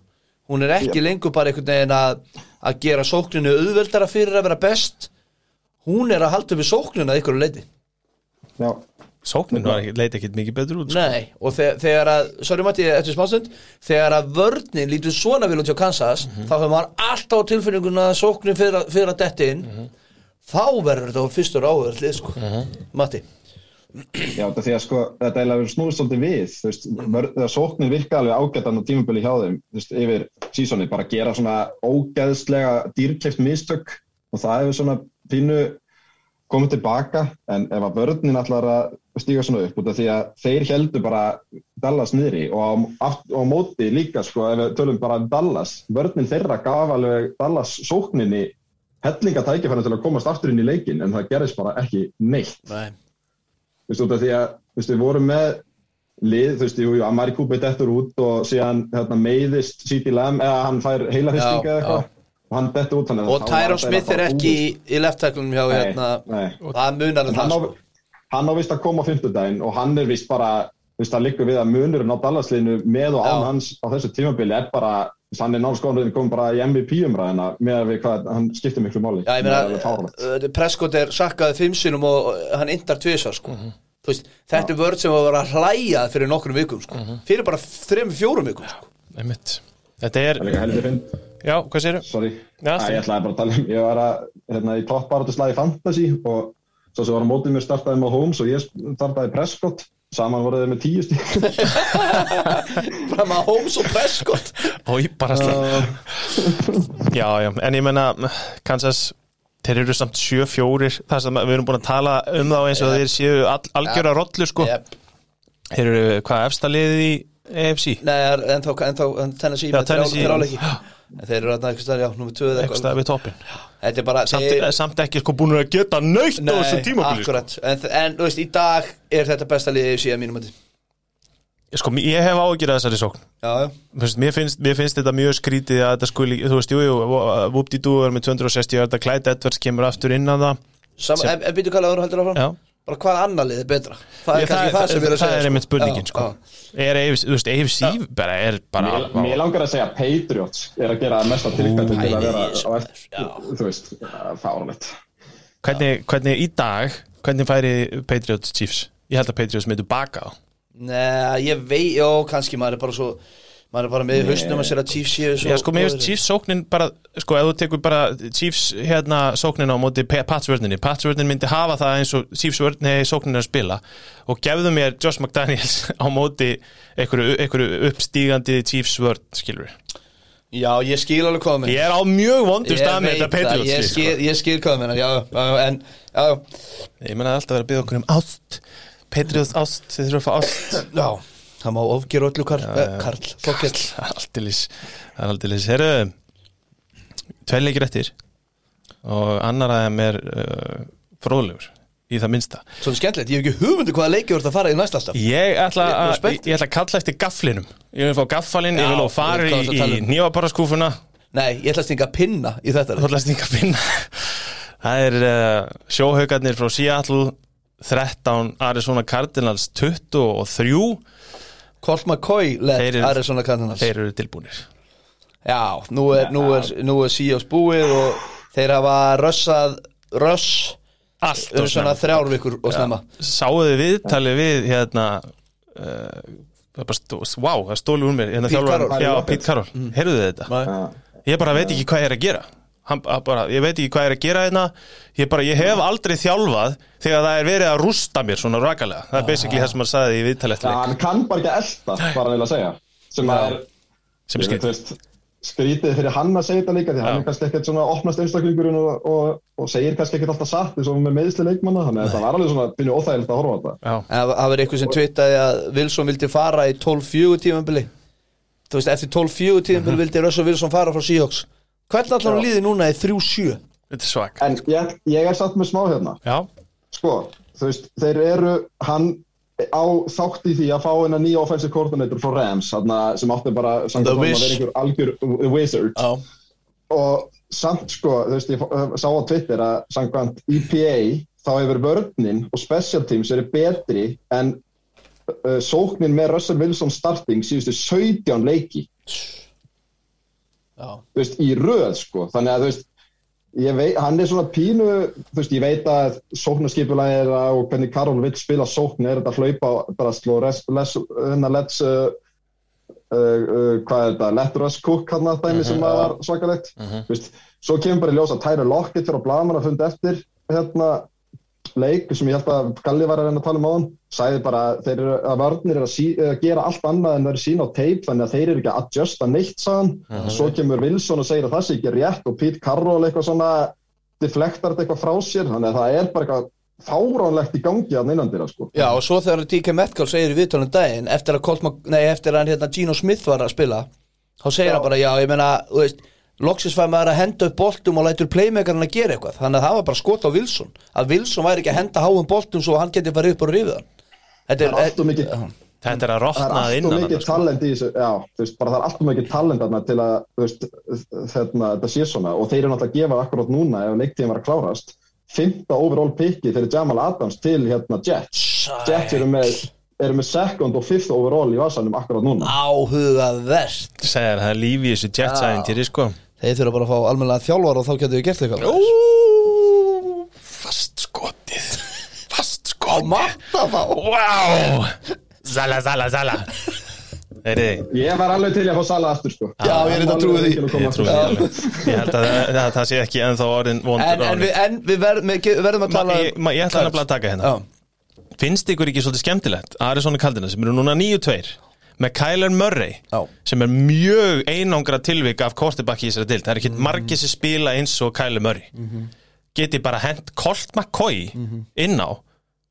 hún er ekki lengur bara einhvern veginn að að gera sókninu auðveldara fyrir að vera best. Hún er að halda við sókninu að ykkur leiti Já, Sóknin var ekki, leiti ekkit mikið betur út sko. Nei, og þegar, þegar að, sorry Matti, eftir smástund þegar að vörnin lítur svona vil út hjá Kansas Mhm. þá hefur maður alltaf tilfinninguna að sóknin fyrir, að- að detti inn. Þá verður þetta fyrstur áður lið sko. Matti Já, þetta er því að sko, þetta eiginlega verður snúið svolítið við, þú veist, þegar sóknin virka alveg ágættan á tímabili hjá þeim, þú veist, yfir sísoni, bara gera svona ógeðslega dýrkleift mistök og það hefur svona pínu komið tilbaka, en ef að vörðnin allar að stíga svona upp því að þeir heldur bara Dallas niðri og á, á móti líka, sko, ef við tölum bara um Dallas, vörðnin þeirra gaf alveg Dallas sókninni hellinga tækifæri til að komast aftur inn í leikin, en það gerist bara ekki neitt. Nei þú veist, út af því að þú veist, við vorum með lið, þú veist, jú, jú, Amari Kúpi dettur út og síðan hérna, meiðist C.D. Lamb eða hann fær heila hristinga Já, eða eitthvað. og hann dettur út að Og þá var Tyron þetta Smith er ekki í, í lefttæklunum hjá hérna. nei. Það munar En en það hann á, sko. hann á vist að koma á fimmtudaginn og hann er vist bara þú veist, það liggur við að munurinn á Dallasliðinu með og án hans á þessu tímabili er bara, er náttúrulega komið bara í MVP-umræðina með að við hvað hann skiptir miklu máli. Já, ég meina, fáránlegt. uh, Prescott er sakkaði fimm sinum og og hann indar tvisar sko. Mhm. Þú veist, þetta er vörð sem var að vera að hlæja fyrir nokkrum vikum sko. Mhm. Fyrir bara þrem, fjórum vikum sko. Einmitt. Þetta er, Það er líka heldur finn, já, hvað Já, Æ, ég ætlaði bara að tala um, ég var að hérna, í toppbaratu slagi fantasy og svo sem var á mótið mér startaði með Holmes og ég startaði Prescott saman voruð þið með tíu stík Bara með Holmes og Prescott Ói, bara slag Já, já, en ég menna Kansas, þeir eru samt 7-4 þar sem við erum búin að tala um þá eins og Yep. þeir séu all, algjöra rollu sko yep. Þeir eru, hvað, efsta liðið í AFC? Nei, en þá, en þá en Tennessee Já, Tennessee. En þeir eru þarna eitthvað stær, já, númer 2 eða Eitthvað. stað við toppin er samt, þeir- samt ekki sko búin að geta nöytt á þessu tímabili sko. En, en þú veist, í dag er þetta besta liðið síðan mínum að sko, ég hef ágjörð þessari sókn. Já, já. Veist, mér, finnst, mér finnst þetta mjög skrítið að þetta skuli, þú veist, jú, jú, Whoopty Doo er með 260 hjarta, Clyde Edwards kemur aftur inn að það. Sam, Sem- En, byrju hvað laður heldur áfram? Já. Bara hvað annar liðið er betra? Það er kannski það, sem við erum að það segja er einmitt sko. spurningin sko. er AFC, bara er bara Mér, langar að segja Patriots er að gera mesta tilkvæmdum til að vera eftir, þú veist, fáralegt hvernig, hvernig í dag hvernig færi Patriots Chiefs? Ég held að Patriots myndu baka á. Nei, ég veit, já, kannski maður er bara svo maður er bara með hausnum að sér að Chiefs séu svo Já, sko, mér finnst. Chiefs sóknin bara, sko, ef þú tekur bara Chiefs hérna sóknin á móti Pe- Pats vörninni, Pats vörnin myndi hafa það eins og Chiefs vörnin hefði sóknin að spila. Og gefðu mér Josh McDaniels á móti einhverju, einhverju uppstígandi Chiefs vörn, skilur við Já, ég skil alveg hvað með Ég er á mjög vondur stað með þetta Patriots sko. ég skil hvað með já, já, en já, Ég menna alltaf að vera að byggja okkur um ást. Patriots ást, þið þurfum að fá ást. Já, það má ofgera öllu Karl, eh, Karl Það er aldeilis Herru, tveir leikir eftir og annar að þeim er uh, fróðlegur í það minnsta. Svona skemmtilegt, ég hef ekki hugmyndu hvaða leiki voru að fara í næsta alltaf Ég ætla, Ég að, spennt. ég ætla að kalla eftir gafflinum. Ég vil fá gaffalinn, ég vil fara hvað í, í um? nýjabaraskúfuna Nei, ég ætla að stinga pinna í þetta Þú ætla að stinga finna Það er uh, sjóhaugarnir frá Seattle 13, Arizona Cardinals 23 Colt McCoy eru- Arizona Cardinals Þeir eru tilbúnir Já, nú er, nú er, nú er Seahawks búið og þeir hafa rössað röss um svona snemma. þrjár vikur og snemma Sáuðu viðtalið við hérna uh, það er bara stó, Vá, það stóli úr mér hérna Pete Carroll. Já, Pete Carroll, mm. heyrðu þið þetta. Já. Ég bara veit ekki hvað ég er að gera Hann, bara, ég veit ekki hvað er að gera hérna. Ég, bara, ég hef aldrei þjálfað þegar það er verið að rústa mér svona rakalega. Það er basically það sem hann sagði í viðtalið eftir Já, leik, hann kann bara ekki að elta, bara að segja. Sem að er, sem ég veist, skrítið fyrir hann að segja þetta líka því Já. hann er kannski ekkert svona opnast einstaklingurinn og, og, og segir kannski ekkert alltaf satt eins og með meðsli leikmanna, þannig að þetta var alveg svona pínu óþægilegt að horfa á þetta. Já, En Það það var eitthvað sem twittaði að Wilson vildi fara í 12-4 tímambili Þú veist, eftir 12-4 tímambili vildi Russell Wilson fara frá Seahawks Hvernig allan Já. líði núna í 3-7? þetta er svak. En ég, ég er satt með smá hérna. Já, sko, þú veist, þeir eru hann á þátt í því að fá hennar nýja offensive coordinator frá Rams sem átti bara að vera einhver algjör the wizard. Já. Og samt sko, þú veist, ég fó- sá á Twitter að samkvæmt EPA þá hefur vörninn og special teams verið betri en uh, sóknin með Russell Wilson starting síðustu 17 leiki veist, í röð sko, þannig að veist veit, hann er svona pínu veist, ég veit að sóknarskipulega er að og hvernig Karol vill spila sókn er þetta að hlaupa bara að sló hérna let's uh, uh, uh, hvað er þetta, let us cook hann að dæmi sem að var svakalegt. Þú veist, svo kemur bara í ljós að Tyler Lockett fyrir á blaman að funda eftir hérna leik sem ég held að Galli var að reyna að tala um á hann sagði bara eru að varnir er að, sí, að gera allt annað en það er sína á teip þannig að þeir eru ekki að adjusta neitt sagðan svo kemur Wilson og segir að það sé ekki rétt og Pete Carroll eitthvað svona deflektar þetta eitthvað frá sér þannig að það er bara eitthvað fáránlegt í gangi að innandira sko. Já, og svo þegar DK Metcalf segir í viðtölum daginn eftir að, Colt Mc- nei, eftir að hérna, Gino Smith var að spila þá segir Já. hann bara, já, ég meina þú veist, loksins fær maður að henda upp boltum og lætur playmakerinn að gera eitthvað. Þannig að það var bara skot á Wilson. Að Wilson væri ekki að henda háum boltum svo hann geti farið upp og rifið hann. Þetta Það er allt of mikið-. Þetta er að það er rotna að alltaf innan mikið sko. talent í þessu já, þú veist, bara það er alltaf mikið talent þarna til að þú veist, þetta sé svona. Og þeir eru náttúrulega að gefa akkurat núna ef leiktíðin var að klárast fymta overall picki fyrir Jamal Adams til hérna Jets. Jets eru með, eru með second og fifth overall í vasanum akkurat núna. Áhugavert. Segir það er lífi í þessu jetsæðin sko Þeir þurfa bara að fá almennilega þjálfar og þá getur við gert eitthvað Ú, Fast skotið Fast Á skotið matta þá. Wow Zala, zala, zala Heyri, ég var alveg til í að fá Sala aftur sko. Já, ég er þetta að trúi því. ég held að það, sé ekki ennþá orðin vondur En, en, við, en við verðum, verðum að Ma, tala ég, ma, ég ætla að taka hérna. Já, Finnst ykkur ekki svolítið skemmtilegt? Arizona Cardinals sem eru núna 9-2 með Kyler Murray Já. sem er mjög einangra tilvik af kortibakki í þessari dild, það er ekki Mhm. margir sem spila eins og Kyler Murray geti bara hent Colt McCoy Mhm. inn á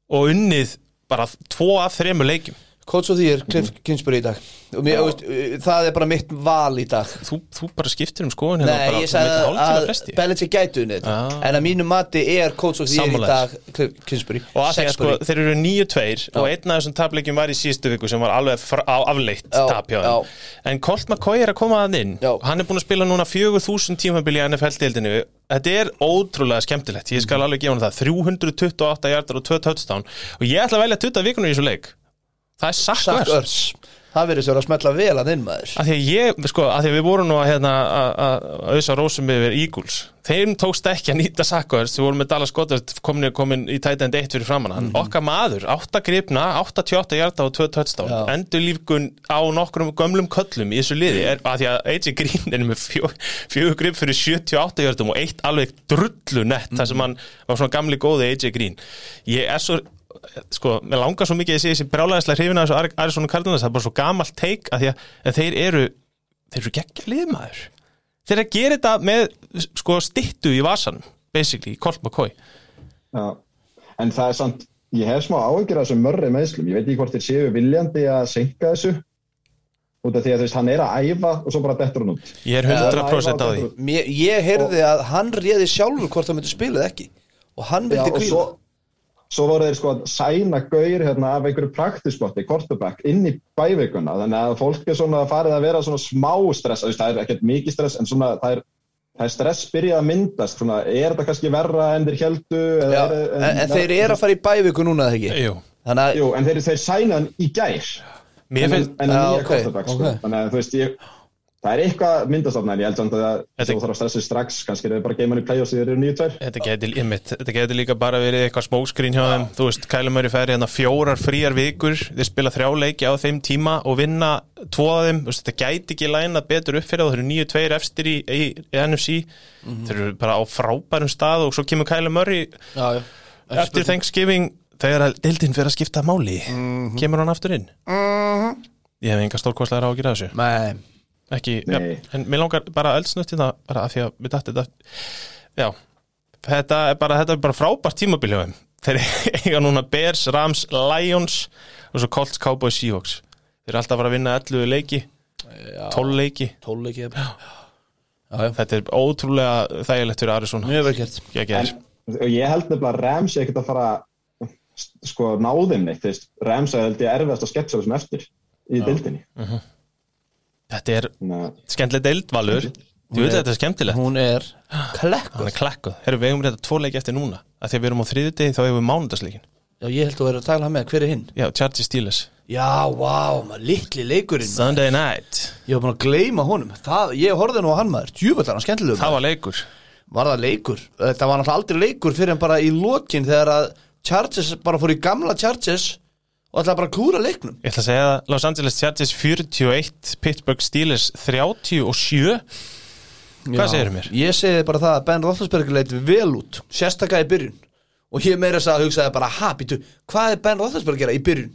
og unnið bara tvo af þremur leikjum Coach of the Year, Cliff Kingsbury í dag. Og mér, veist, það er bara mitt val í dag. Þú, þú bara skiptir um skoðun hérna Nei, ég sagði að. Belichick gætu unnið Ah. En að mínu mati er Coach of the Year í dag Cliff Kingsbury. Og að að sko, þeir eru 9-2 og einn af þessum tapleikjum var í síðustu viku sem var alveg afleitt Já, tap hjá já. þeim en Colt McCoy er að koma að inn. Já. hann er búin að spila núna 4000 tímabili í NFL-deildinu þetta er ótrúlega skemmtilegt. Ég skal Mhm. alveg gefa hann það. 328 hjartar og 2 touchdown. Og ég ætla að velja 20 vikunum í þessu leik það er Earths Það verður sér að smetla vel að inn maður. Að því að ég, sko, að því að við vorum nú að hérna, að- auðsa rósum yfir Eagles. Þeim tókst ekki að nýta Sackers við vorum með Dallas Goddard komin, komin í tæta end 1 fyrir framann hann, okkar maður, 8 gripna 88 hjarta og 2 touchdown. Já. endur lífgun á nokkrum gömlum köllum í þessu liði, er, að því að AJ Green er með fjó, fjögur grip fyrir 78 hjartum og eitt alveg drullu nett þar sem hann var svona gamli góði AJ Green. Ég er svo sko, mér langar svo mikið að sé þessi brjálæðislega hrifin að þessu Ari- Arizona Cardinals, það er bara svo gamalt teik að því að, að þeir eru þeir eru geggja liðmaður. Þeir eru að gera þetta með sko stittu í vasanum, basically, í Colt McCoy. Já. en það er samt ég hef smá áhyggjur af þessum mörri meðslum ég veit ekki hvort þeir séu viljandi að senka þessu út af því að þú veist, hann er að æfa og svo bara dettur hann út. Ég er 100% á því. Mér, Ég heyrði að hann réði sjálfur hvort það myndi spila eða ekki. Og hann vildi og kvíla svo, voru þeir sko að sæna gaur hérna, af einhverju praktisbotti, quarterback inn í bævikuna, þannig að fólk er svona farið að vera svona smá stress þú veist, það er ekkert mikið stress, en svona það er, það er stress byrjað að myndast svona, er þetta kannski verra en þeir heldu Já, en, en þeir eru að fara í bæviku núna eða ekki? Jú. Þannig að Jú, en þeir, þeir sæna hann í gær. Mér finnst, en Já, nýja ok, quarterback sko. þannig að þú veist ég það er eitthvað myndastofna en ég held samt að þú þarf að stressa strax kannski er það bara geimann í play-offs þegar þeir eru nýju tvær. Þetta geti, einmitt, þetta geti líka bara verið eitthvað smóskrín hjá þeim, þú veist, Kælum Möri færi hérna fjórar fríar vikur, þeir spila þrjá leiki á þeim tíma og vinna tvo af þeim, þú veist, þetta gæti ekki læna betur upp fyrir þá, þeir eru nýju tveir efstir í, í, í NFC, þeir eru bara á frábærum stað og svo kemur Kælum Möri Já, já. Eftir Thanksgiving þegar deildin fyrir að skipta máli kemur hann aftur inn? Ég hef enga stórkostlegar á að gera þessu. Nei ekki, ja, en mér langar bara eldsnögt í það bara af því að við dætti þetta já, þetta er bara þetta er bara frábært tímabil hjá þeim. Þeir eiga núna Bears, Rams, Lions og svo Colts, Cowboys, Seahawks. Þeir eru alltaf að fara að vinna 11 leiki 12 leiki. Tónleiki Já, já, þetta er ótrúlega þægilegt fyrir Arizona. Mjög vel gert. Ég en, og ég held nefnilega að Rams er ekkert að fara sko þú veist, Rams er held ég erfiðast að sketsa þessum eftir í dildinni þetta er Þannig að- skemmtileg deildvalur þú veit að þetta er skemmtilegt. Hún er hann klekkuð er klakkuð, herru við eigum þetta tvo leiki eftir núna. Að því að við erum á þriðudegi þá eigum við mánudagsleikin Já, ég held að þú er að tala með, hver er hinn? já, Chargers Steelers, Já, vá, maður, litli leikurinn maður. Sunday night. Ég var búin að gleyma honum. Það, Ég horfði nú á hann maður, djúbætlar hann skemmtilegur það var leikur. Var það leikur? Þetta var náttúrulega aldrei leikur fyrir en bara í lokin þegar að Chargers bara fór í gamla Chargers og ætlaði bara að klúra leiknum Ég ætla að segja það, Los Angeles Chargers 41, Pittsburgh Steelers 37 Hvað segirðu mér? Ég segi bara það að Ben Roethlisberger leit vel út Sérstaklega í byrjun Og ég meira þess að hugsaði bara Ha, býtu, hvað er Ben Roethlisberger að gera í byrjun?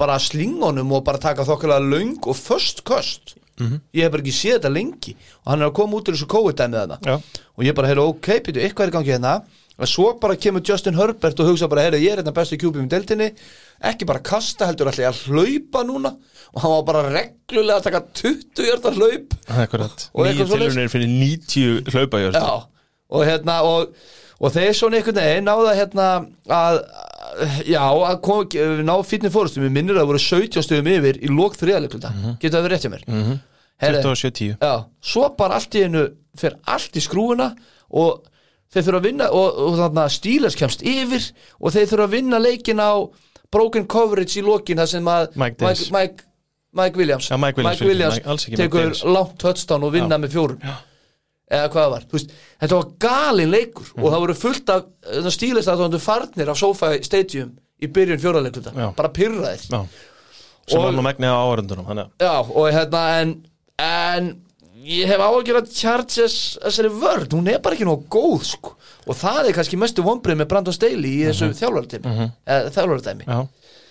Bara að slinga honum og bara taka þokkulega löng og först köst Mhm. Ég hef bara ekki séð þetta lengi Og hann er að koma út úr þessu COVID-dæmið þarna. Og ég bara, heyrðu, ok, býtu, eitthvað er í gangi hérna Og svo bara kemur Justin Herbert og hugsa bara, heyrðu, ég er hérna bestu kjúpum í deltinni Ekki bara kasta, heldur allir að hlaupa núna. Og hann var bara reglulega að taka 20 hjartar hlaup. Nýju tilunir fyrir 90 hlaupajörð. Já, og hérna og, og þeir svona einhvern veginn náða hérna að já, að kom, ná fínni fórustum við minnir að það voru 17 stöðum yfir í lók þriðalegluta, mm -hmm. getur það verið rétt hjá mér? Mm -hmm. 27-10 já, svo bara allt í einu fer allt í skrúuna og þeir þurfa að vinna og, og þannig að Steelers kemst yfir og þeir þurfa að vinna leikin á broken coverage í lokin þar sem að Mike. Mike, Mike, Mike Williams, Já, Mike Williams, Mike tekur langt touchdown og vinna með fjórum. Eða hvað það var veist, þetta var galin leikur Mhm. og það voru fullt af stílist að það var farnir af SoFi Stadium í byrjun fjóraleiklunda Já. bara pyrraðir Já. Sem var nú megnið á að Já, og hérna en, en ég hef áhugjur að Chargers þessari vörð, hún er bara ekki nóg góð sko. og það er kannski mestu vonbrið með Brandon Staley í þessu þjálfartæmi mm -hmm. þjálfartæmi Já.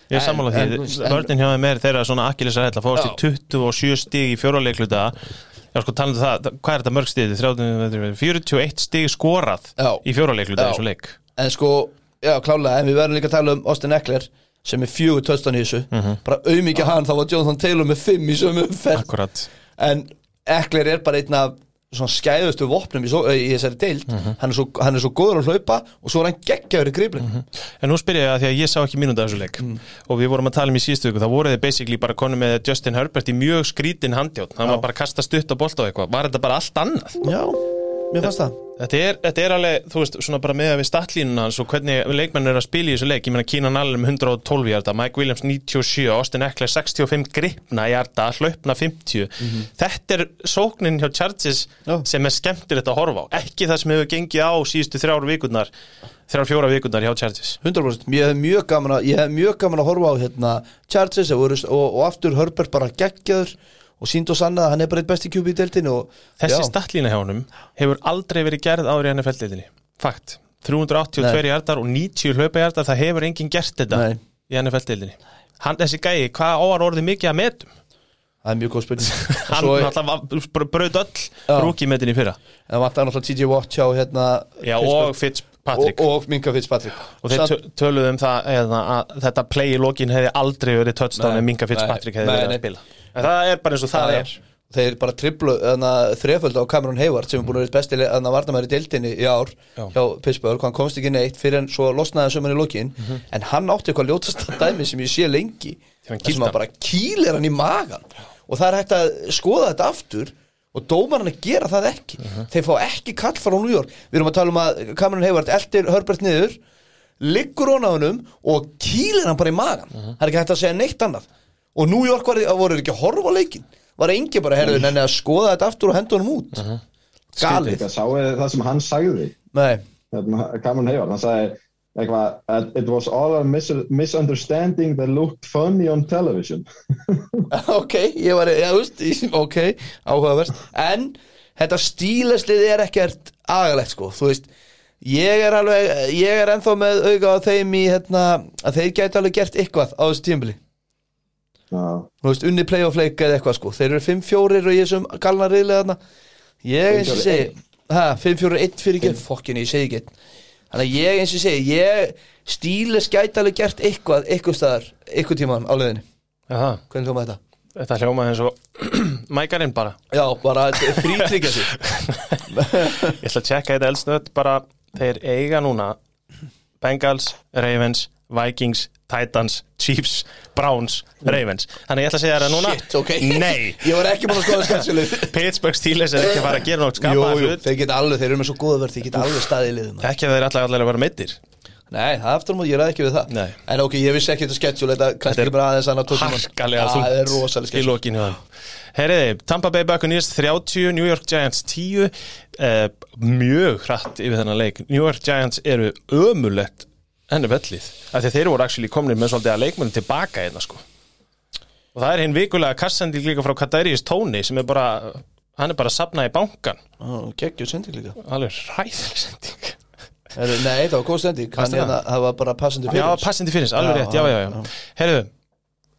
Ég er En- sammála en- því, en- vörnin hjá þeim er þeirra svona akkilisar fáast í Já. 27 stig í fjóralegluta Já sko talandi um það, hvað er þetta mörg 30, 41 stig skorað Já. í fjóralegluta svo leik. En sko, já klálega. En við verðum líka að tala um Austin Eckler sem er fjögur töstan í þessu. Bara auðmikið hann, þá var Jonathan Taylor með fimm í sömu umferð. En Eckler er bara einn af svona skæðustu vopnum í, svo, í þessari deild. Hann, er svo, hann er svo góður að hlaupa og svo er hann geggjaður í grifling En nú spyr ég að því að ég sá ekki mínúnda þessu leik og við vorum að tala um í síðustu viku þá voru þið basically bara konu með Justin Herbert í mjög skrítin handjón. Hann var bara að kasta stutt á bolt á eitthvað. Var þetta bara allt annað? já, mér fannst það. Þetta er, þetta er alveg, þú veist, svona bara með að við statlínuna og hvernig leikmenn er að spila í þessu leik. Ég meina Kínan Allen með 112 hjarta Mike Williams 97, Austin Eckler 65 gripna hjarta, hlaupna 50 þetta er sóknin hjá Chargers Já. sem er skemmtilegt að horfa á. Ekki það sem hefur gengið á síðustu þrjár vikurnar þrjár fjóra vikurnar hjá Chargers. 100% ég hef mjög gaman að, ég hef mjög gaman að horfa á hérna, Chargers og, og, og aftur Herbert bara geggjaður og sínd og sannað að hann er bara eitt besti kjúbi í deltinu og, Þessi statlína hjá honum hefur aldrei verið gerð áður í NFL-deildinni. Fakt. 382 Nei. hjartar og 90 hlaupahjartar, það hefur enginn gert þetta Nei. í NFL-deildinni. Hann, þessi gæi, hvað áar orðið mikið að metum? það er mjög góð spurning Hann náttúrulega braut öll rúkimetin í fyrra. en það vantar náttúrulega TJ Watt hjá hérna, Já, og Fitzpatrick. og, og Minka Fitzpatrick Og þeir tö- töluðu um það eða, að þetta play í lokin hefði aldrei verið en Minka Fitzpatrick hefði verið að spila. En það er bara eins og það, Það er. þeir bara triplu þreföld á Cameron Hayward sem er búin að vera besti varnamæri í deildinni í ár Já. hjá Pittsburgh, hann komst ekki neitt fyrir en svo losnaði sömur í lokin. En hann átti eitthvað ljótasta dæmi sem ég sé lengi. Sem kýldi hann bara kýlir hann í magan og það er hægt að skoða þetta aftur og dómar hann að gera það ekki. Þeir fá ekki kall frá New York. Við erum að tala um að Cameron Hayward eldir Herbert niður liggur hún á hennum og kýlir hann bara í magan það er ekki hægt að segja neitt annað og New York var, voru ekki að horfa leikin var engi bara herðu nenni að skoða þetta aftur og henda honum út? Galið. Líka sáu þið það sem hann sagði. Hérna, Cameron Hayward, hann sagði eitthvað it was all a mis misunderstanding that looked funny on television. Ok, ég var já, veist, ok, áhugavert. En þetta stíleslið er ekkert agalegt sko, þú veist. Ég er alveg, ég er ennþá með auga á þeim í, hérna, að þeir gæti alveg gert eitthvað á þessu tímbili þú veist, unni playoff leik eða eitthvað sko. Þeir eru 5-4 og ég sem galna riðlega þarna. Ég eins og segi ha, 5-4-1 fyrir ekki, fokkin ég segi ekki þannig að ég eins og segi ég stíles gæti alveg gert eitthvað eitthvað staðar, eitthvað tíman á leiðinni. Jaha, hvernig hljóma þetta? þetta hljómaði eins og mækarinn bara. Já, bara frítryggja sig Ég ætla að tjekka þetta eldsnöð bara. Þeir eiga núna Bengals, Ravens, Vikings Titans, Chiefs, Browns Ravens, þannig ég ætla að segja það núna Shit, ok. Nei, Ég var ekki búin að skoða skemmtileg Pittsburgh Steelers er ekki að fara að gera nátt Jú, skapa jú, hlut. þeir geta alveg, þeir eru með svo góða verð Þeir geta alveg staðið í liðum ekki að þeir allar að vera meittir Nei, það aftur á móti, ég ræði ekki við það. Nei. En ok, ég vissi ekki þetta schedule Þetta kannski er bara aðeins annað tímann. harkalega Það er rosalega í schedule lokinu Herriði, Tampa Bay Buccaneers 30, New York Giants 10 uh, mjög hratt yfir þennan leik. New York Giants eru ömulegt henni vellið, af því að þeir voru actually komnir með svolítið að leikmennum tilbaka einna sko. Og það er hinn vikulega kassandi líka frá Kadarius Tóni sem er bara hann er bara að sapna í bankan geggjur sending líka. Alveg ræðileg sending. Nei, það var góð sending. Hann, Varstu það? hérna, það var bara passandi fyrir Já, passandi fyrir, alveg rétt, já, já, já. Herðu,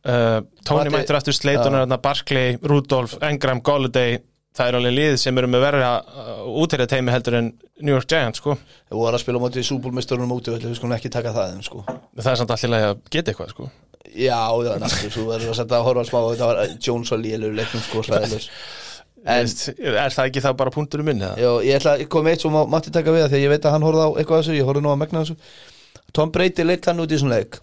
uh, Tony Matti- mættur aftur Sleiton, Barkley, Rudolph, Engram, Golladay Það er alveg lið sem eru með verða uh, útherja teimi heldur en New York Giants, sko. Við vorum að spila á móti súbúlmestörunum úti við skulum ekki taka það þeim, sko. Það er samt allir að geta eitthvað, sko. Já, já, náttúrulega, þú verður að setja að horfa smá þetta var Jones og Lélur leiknum sko En Er það ekki það bara punktur um minni? já, ég ætla að koma eitt sem má- mátti taka við það að ég veit að hann horfði á eitthvað þessu, ég horfði nú að megna þessu. Tom Brady leitt hann út í svona leik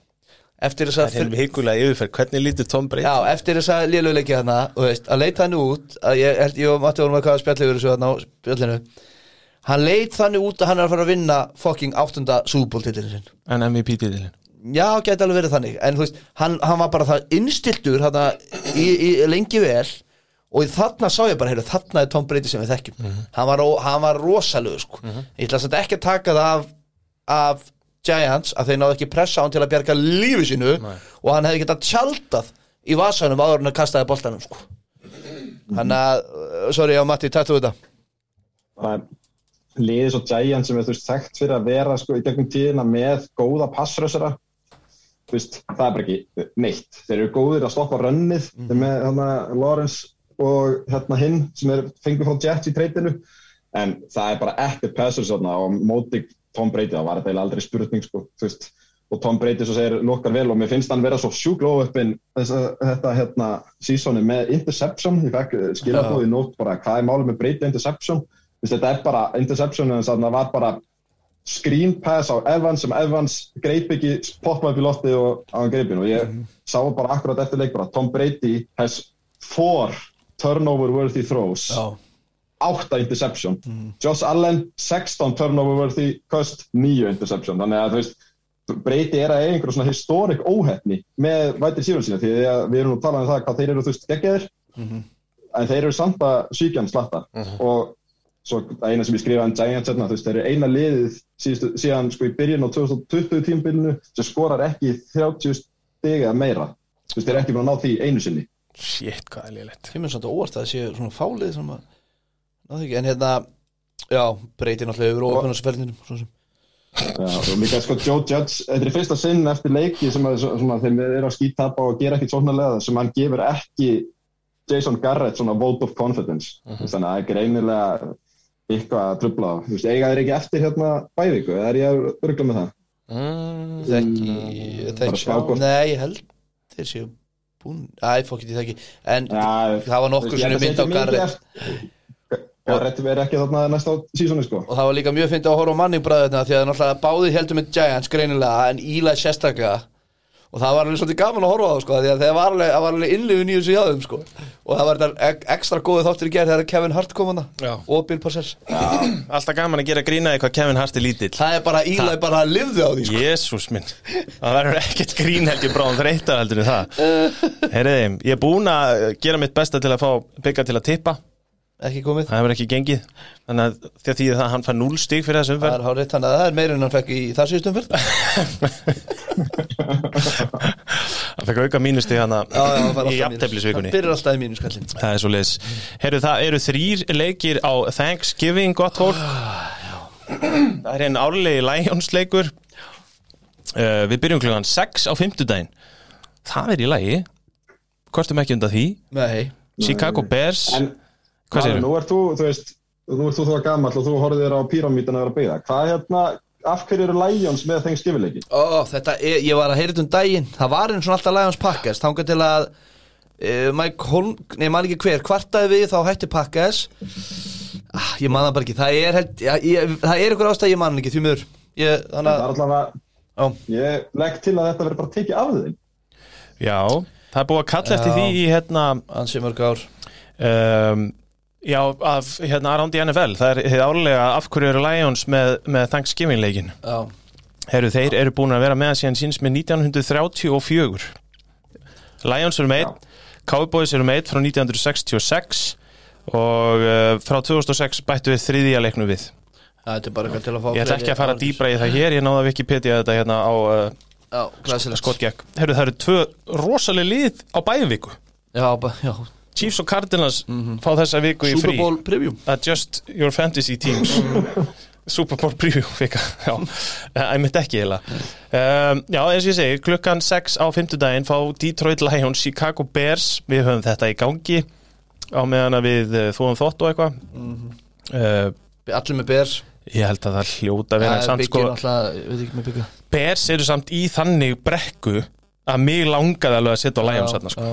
Eftir þess Það að er hefum hikulega yfirferð, hvernig lítur Tom Brady? Já, eftir þess að og veist, að leita hann út að ég held, ég og Matti vorum að yfir þessu þarna á spjallinu. Hann leit þannig út að hann er að fara að vinna fucking áttunda súbóltillinu sinn. En MVP-titilin Já, geti alveg verið þannig. En þú veist, hann, hann var bara það innstiltur þarna, í, í, lengi vel og þarna sá ég bara, heyrðu, þarna er Tom Brady sem við þekkjum. Hann, var, ó- hann var rosalegu sko. ég ætla samt ekki að taka það af, af Giants að þeir náðu ekki pressa á hann til að bjarga lífi sínu og hann hefði getað tjaldað í vasanum áður en að kastaði boltanum sko. hann að, uh, sorry, já Matti, tættu þetta. Liðið svo Giants sem er þú veist þekkt fyrir að vera sko í gegnum tíðina með góða passrössara. Þú veist, það er bara ekki neitt. Þeir eru góðir að stoppa rönnið mm með hérna Lawrence og hérna hinn sem er fengur frá Jets í treytinu en það er bara ekkert passröss þarna og á móti Tom Brady það var þetta aldrei spurning sko þú veist. Og Tom Brady svo segir lukkar vel og mér finnst hann vera svo sjúklóð uppin þetta hérna sísoni með interception. Ég fekk skilabóð í nótt bara hvað er málið með Brady interception? Veist, þetta er bara interception en það var bara screen pass á Evans sem Evans greip ekki poppa upp í lotti og á hann greipin og ég sá bara akkurat eftir leik bara Tom Brady has four turnover worthy throws. Já, átta interception. Josh Allen 16 turnover worthy cost 9 interception. Þannig að þú veist Brady er að eiga einhverjum svona historic óhefni með vætir síðan sína því að við erum nú talað um það hvað þeir eru þú veist geggjaðir en þeir eru samt að svíkjan slatta og svo eina sem ég skrifaði um Giants hérna, þú veist, þeir eru eina liðið síðustu, síðan sko í byrjun á 2020 tímbilinu sem skorar ekki 30 stig eða meira. Þú veist, þeir eru ekki búin að ná því einu sinni. Shit, hvað er liðlegt kemur samt á óvart að það séu svona fálið sem að, en hérna já, Brady náttúrulega yfir og sem Já, og líka sko Joe Judge, þetta er fyrsta sinn eftir leiki sem að, svona, þeim eru að skítapa og gera ekkit svona leða sem hann gefur ekki Jason Garrett svona vote of confidence Mhm. Þú veist, þannig að það er greinilega eitthvað að trubla á. Eiga þeir ekki eftir hérna bævíku, er ég að örgla með það? mm, þekki, Bara þekki spákort. nei, ég held þeir séu búin, æ, fokk ég þekki en Já, það var nokkur sinni mynd á Garrett Garrett verður ekki þarna næsta á sísoni sko. Og það var líka mjög fyndið að horfa á manning bræðina því að náttúrulega báðir heldur með Giants greinilega en Eli sérstaklega. Og það var alveg svolítið gaman að horfa á það sko því að það var alveg, það var alveg innlifun í þessu jáðum sko. Og það var þetta ek- ekstra góði þáttur í gerð þegar Kevin Hart kom hana Já. og Bill Parcells. Alltaf gaman að gera grínaði hvað Kevin Hart er lítill. Það er bara Eli bara að lifði á því sko. Jésús minn. Það verður ekkert grín held ég bráðum þreytar heldur en það. Herriði, ég er búinn að gera mitt besta til að fá bygga til að tippa ekki komið. Það hefur ekki gengið. Þannig að því að því að hann fær 0 stík fyrir þessu það umferð er hárið þannig að það er meira en hann fekk í það síðustum fyrr Það fekk auka mínusti hana í jafnteflisvikunni. Það byrjar alltaf í mínuskallin Það er svo leis Herru, það eru þrýr leikir á Thanksgiving, gott fólk. Það er einn árlegi Lions leikur uh, Við byrjum klukkan 6 á fimmtudaginn. Það er í lagi. Kostum ekki undan því? Nei. Chicago Bears. En Hvað segirðu? Nú ert þú, þú veist, nú ert þú þá gamall og þú horfið þér á píramítan að vera að byggða. Hvað hérna, af hverju eru Lions með þeng skifileiki? Ó, þetta er, ég var að heyra þetta um daginn Það var einn svona alltaf Lions Packers Þangað til að uh, Mike Holm, nei, maður ekki hver Kvartaði við þá hætti Packers ah, Ég man það bara ekki Það er, held, ja, ég, það er ykkur ástæð ég man ekki Því miður ég, Það Þannig er Já, ég legg til að þetta verður bara tekið af þeim. Já, það er búið að kalla eftir Já. því í hérna ansi mörg ár um, Já, af hérna around í NFL Það er þið árlega af hverju eru Lions með, með Thanksgiving leikin Já, Herru, þeir eru búin að vera með að síðan síns með 1934 Lions eru einn Cowboys eru einn frá 1966 og uh, frá 2006 bættu við þriðja leiknum við. Þetta er bara eitthvað til að fá Ég ætla ekki að fara dýbra í það hér, ég náða Wikipedia þetta hérna á uh, Já, glæsilegt. skotgekk. Herru, það eru tvö rosaleg lið á bæðviku Já, já, Chiefs og Cardinals fá þessa viku í Super frí. Bowl preview. Adjust your fantasy teams. Super Bowl preview fika. Já, ég myndi ekki heila um, Já, eins og ég segi, klukkan 6 á fimmtudaginn fá Detroit Lions Chicago Bears, við höfum þetta í gangi á meðan að við uh, þóum þótt og eitthvað. Uh, Allir með Bears? Ég held að það hljóta að vera en samt sko. byggja Bears eru samt í þannig brekku að mig langaði alveg að setja á Lions þarna sko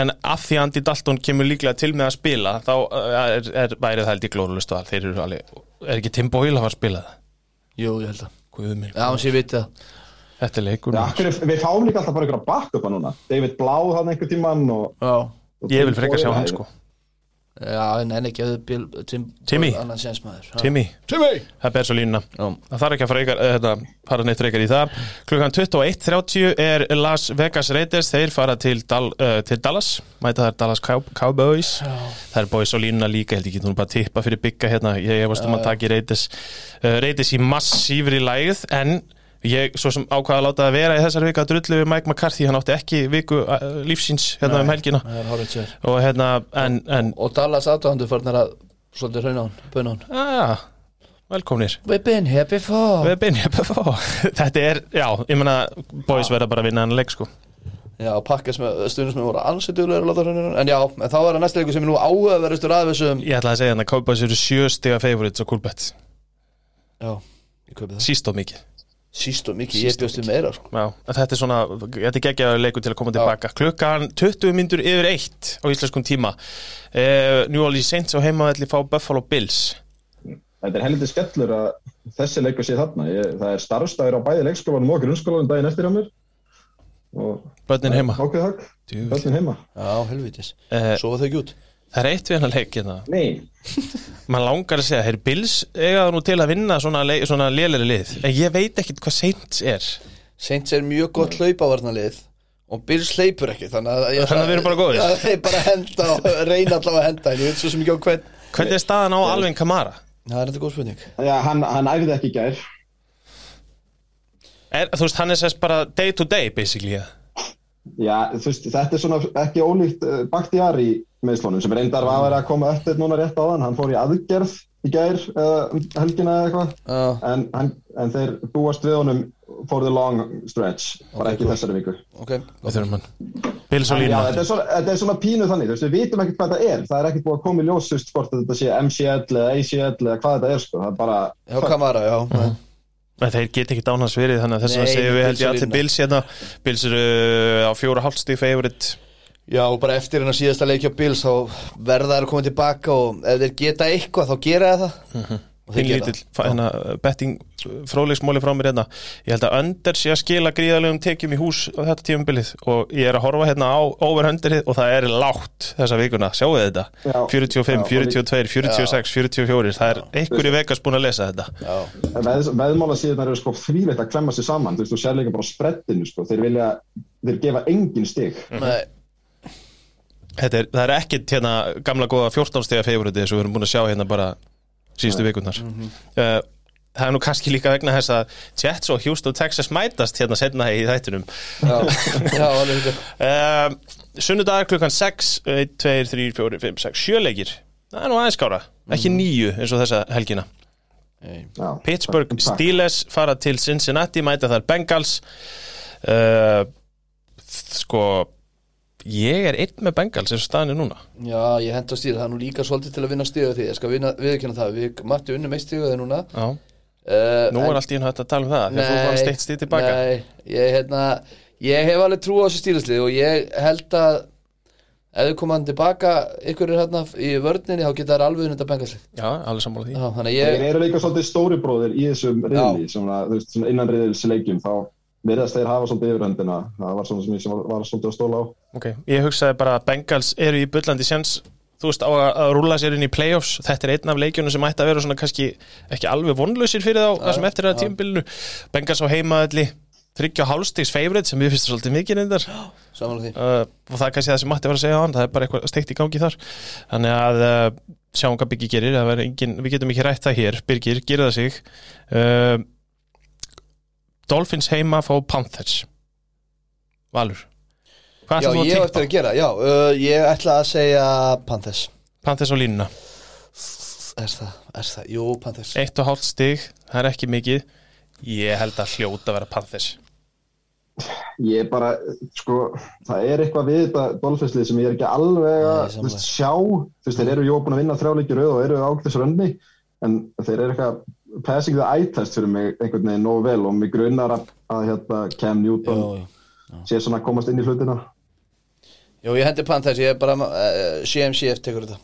En af því að Andy Dalton kemur líklega til með að spila þá uh, er, er, væri það held í glórulust val þeir eru alveg, er ekki Tim Boyle að fara að spila það? Jú, ég held að. Guð minn, Já, hans ég veit það þetta er leikur Já, maður. hverju, við fáum líka alltaf bara ykkur að bakka upp núna. David Bláð hann einhver tímann og, Já, og Ég vil frekar sjá hann sko já en enn ekki að Tim, Timmy. Já. Timmy, Timmy! Það ber svo línuna. Já, Það þarf ekki að fara, ykkar, þetta, fara neitt frekar í það. Klukkan 21.30 er Las Vegas Raiders. Þeir fara til, Dal, uh, til Dallas. Mæta þær Dallas Cow Cowboys. Það er boys á línuna líka. Held ekki þú bara að tippa fyrir bygga hérna. Ég hefast um að taka í Raiders. Uh, Raiders í massífri lægð En ég svo sem ákvaða að láta það vera í þessar vika að drullu við Mike McCarthy. Hann átti ekki viku uh, lífsins hérna um helgina. er horrið sér Og hérna, en, en Og Dallas aðdóðandu farnar að Svolítið hrauna hann, böna hann ah, Velkomnir. We've been here before. Upp að fá Þetta er, já, ég meina Boys verða bara að vinna hann leik sko. Já, pakkes með stundum sem voru hrauna En já, en þá er það næsta leikur sem er nú áhugaverðustur að þessum. Ég ætla að segja hann að Cowboys eru sjö stiga favorites á Coolbet Já, ég kaupi það. Síst og mikið Síst og mikið, ég bjóst við meira sko. Já, þetta er svona, þetta er geggjaður leikur til að koma tilbaka Klukkan 20 myndur yfir eitt á íslenskum tíma. Uh, New Orleans Saints á heimavelli fá Buffalo Bills. Þetta er heldur skellur að þessi leikur sé þarna. Ég, Það er starfstæður á bæði leikskólanum og grunnskólanum daginn eftir á mér. Og Bönnin heima. börnin heima. Já, helvitis Eh, Svo var þau ekki út Það er eitt við hennar leik hérna. Nei, Man langar að segja, þeir Bills eiga það nú til að vinna svona, svona lélæri lið. En ég veit ekkit hvað Saints er. Saints er mjög gott hlaupavarnalið og Bills hleypur ekki þannig að, ég, Þannig að við erum bara góðir. Það er bara að henda og reyna allavega að henda en ég veit svo sem ekki á hvern. Hvernig er staðan á Alvin Kamara? Það er þetta góð spurning. Já, hann, hann æfði ekki gær. Er, þú veist, hann er sérst bara day to day basically ja. Já, þú veist, þetta er svona ekki ólíkt uh, Bakhtiari meðslónum sem reyndar var að vera að koma eftir núna rétt á hann hann fór í aðgerð í gær uh, helgina eða eitthvað. Já, en, hann, en þeir búast við honum for the long stretch bara Ok, ekki cool. þessari viku. Ok Við þurfum hann. Bills og En já, þetta, er svona, þetta er svona pínu þannig, þú veist, við vitum ekkert hvað þetta er. Það er ekkert búið að koma í ljós, þú veist, hvort þetta sé MCL eða ACL eða hvað þetta er, sko. Það er bara, Já, Kamara, já. Mhm. En þeir get ekki dánans verið þannig að þess að Nei, segjum við held ég allir. Bills hérna. Bills eru uh, á fjóra hálfstíð favorite Já, og bara eftir hennar síðasta leikja Bills þá verða þær að koma tilbaka og ef þeir geta eitthvað þá gera þeir það. Og þeir gera Pínlítill, fa- hérna, uh, betting fróðleiksmóli frá mér hérna. Ég held að Önder sé að skila gríðalegum tekjum í hús á þetta tímabilið og ég er að horfa hérna á overhunderið og það er lágt þessa vikuna, sjáu þetta? Já. 45, Já, 42, 46, 44 það er einhver í Vegas búin að lesa þetta. Já, veð, veðmála síðan eru sko þvíleitt að klemma sér saman, þú veist, þú sér líka bara á spreddinu, sko, þeir vilja, þeir gefa engin stig, nei, Þetta er, það er ekkit hérna gamla góða 14 stiga favoriti eins og við erum búin að sjá hérna bara síðustu vikunar uh, Það er nú kannski líka vegna þess að Jets og Houston, Texas mætast hérna setna í þættinum. Já, já, alveg þetta uh, Sunnudagar klukkan 6 1, 2, 3, 4, 5, 6, 7 leikir. Það er nú aðeins skára, ekki nýju eins og þessa helgina. Nei. já. Pittsburgh Takk. Steelers fara til Cincinnati mæta þar Bengals. Uh, Sko Ég er einn með Bengals eins og staðan er núna. Já, ég henda stíð, það er nú líka svolítið til að vinna stíðu því, ég skal vinna, viðkynna það, við Matti unnum eitt stíðu þeir núna. Já. uh, Nú er allt í hægt að tala um það Þegar þú fannst eitt stíð tilbaka. Nei, ég, hérna, ég hef alveg trú á þessu stíðuslið og ég held að ef þau komaðan tilbaka ykkur er hérna í vörninni þá geta þær alveg unnum bengalslið. Já, alveg sammála því. Já, þannig ég, verðast þeir hafa svolítið yfirhöndina, það var svona sem ég sem var, var svolítið að stóla á. Ok, ég hugsaði bara að Bengals eru í bullandi sjans Þú veist, á að, að rúla sér inn í playoffs. Þetta er einn af leikjunum sem ætti að vera svona kannski ekki alveg vonlausir fyrir þá það sem eftir að tímabilinu. Bengals á heimaðalli þryggja hálfstigs favorite sem við finnst svolítið mikið neyndar uh, og það er kannski það sem Matti var að segja á hann það er bara eitthvað steikt í gangi þar. Þannig að uh, sjáum hvað Biggi gerir. Það engin, við getum ekki rætt það hér. Birgir, gerir það sig. Uh, Dolphins heima fá Panthers. Valur Hvað Já, ætlum þú ég að á eftir tippa? að gera, já uh, Ég ætla að segja Panthers. Panthers á línuna. Er það, er það, jú, Panthers. Eitt og hálft stig, það er ekki mikið. Ég held að hljóta að vera Panthers. Ég bara, sko, það er eitthvað við þetta Dolphinslið sem ég er ekki alveg Nei, að veist, sjá. Þú veist, þeir eru jú búin að vinna þrjáleikir rauð og eru ágætis rönni en þeir eru eitthvað passing the eye test fyrir mig einhvern veginn nógu vel og mig grunnar að, að hérna, Cam Newton Jú, jú. sé svona að komast inn í hlutina. Jú, ég hendi Panthers, ég er bara uh, CMCF tekur þetta.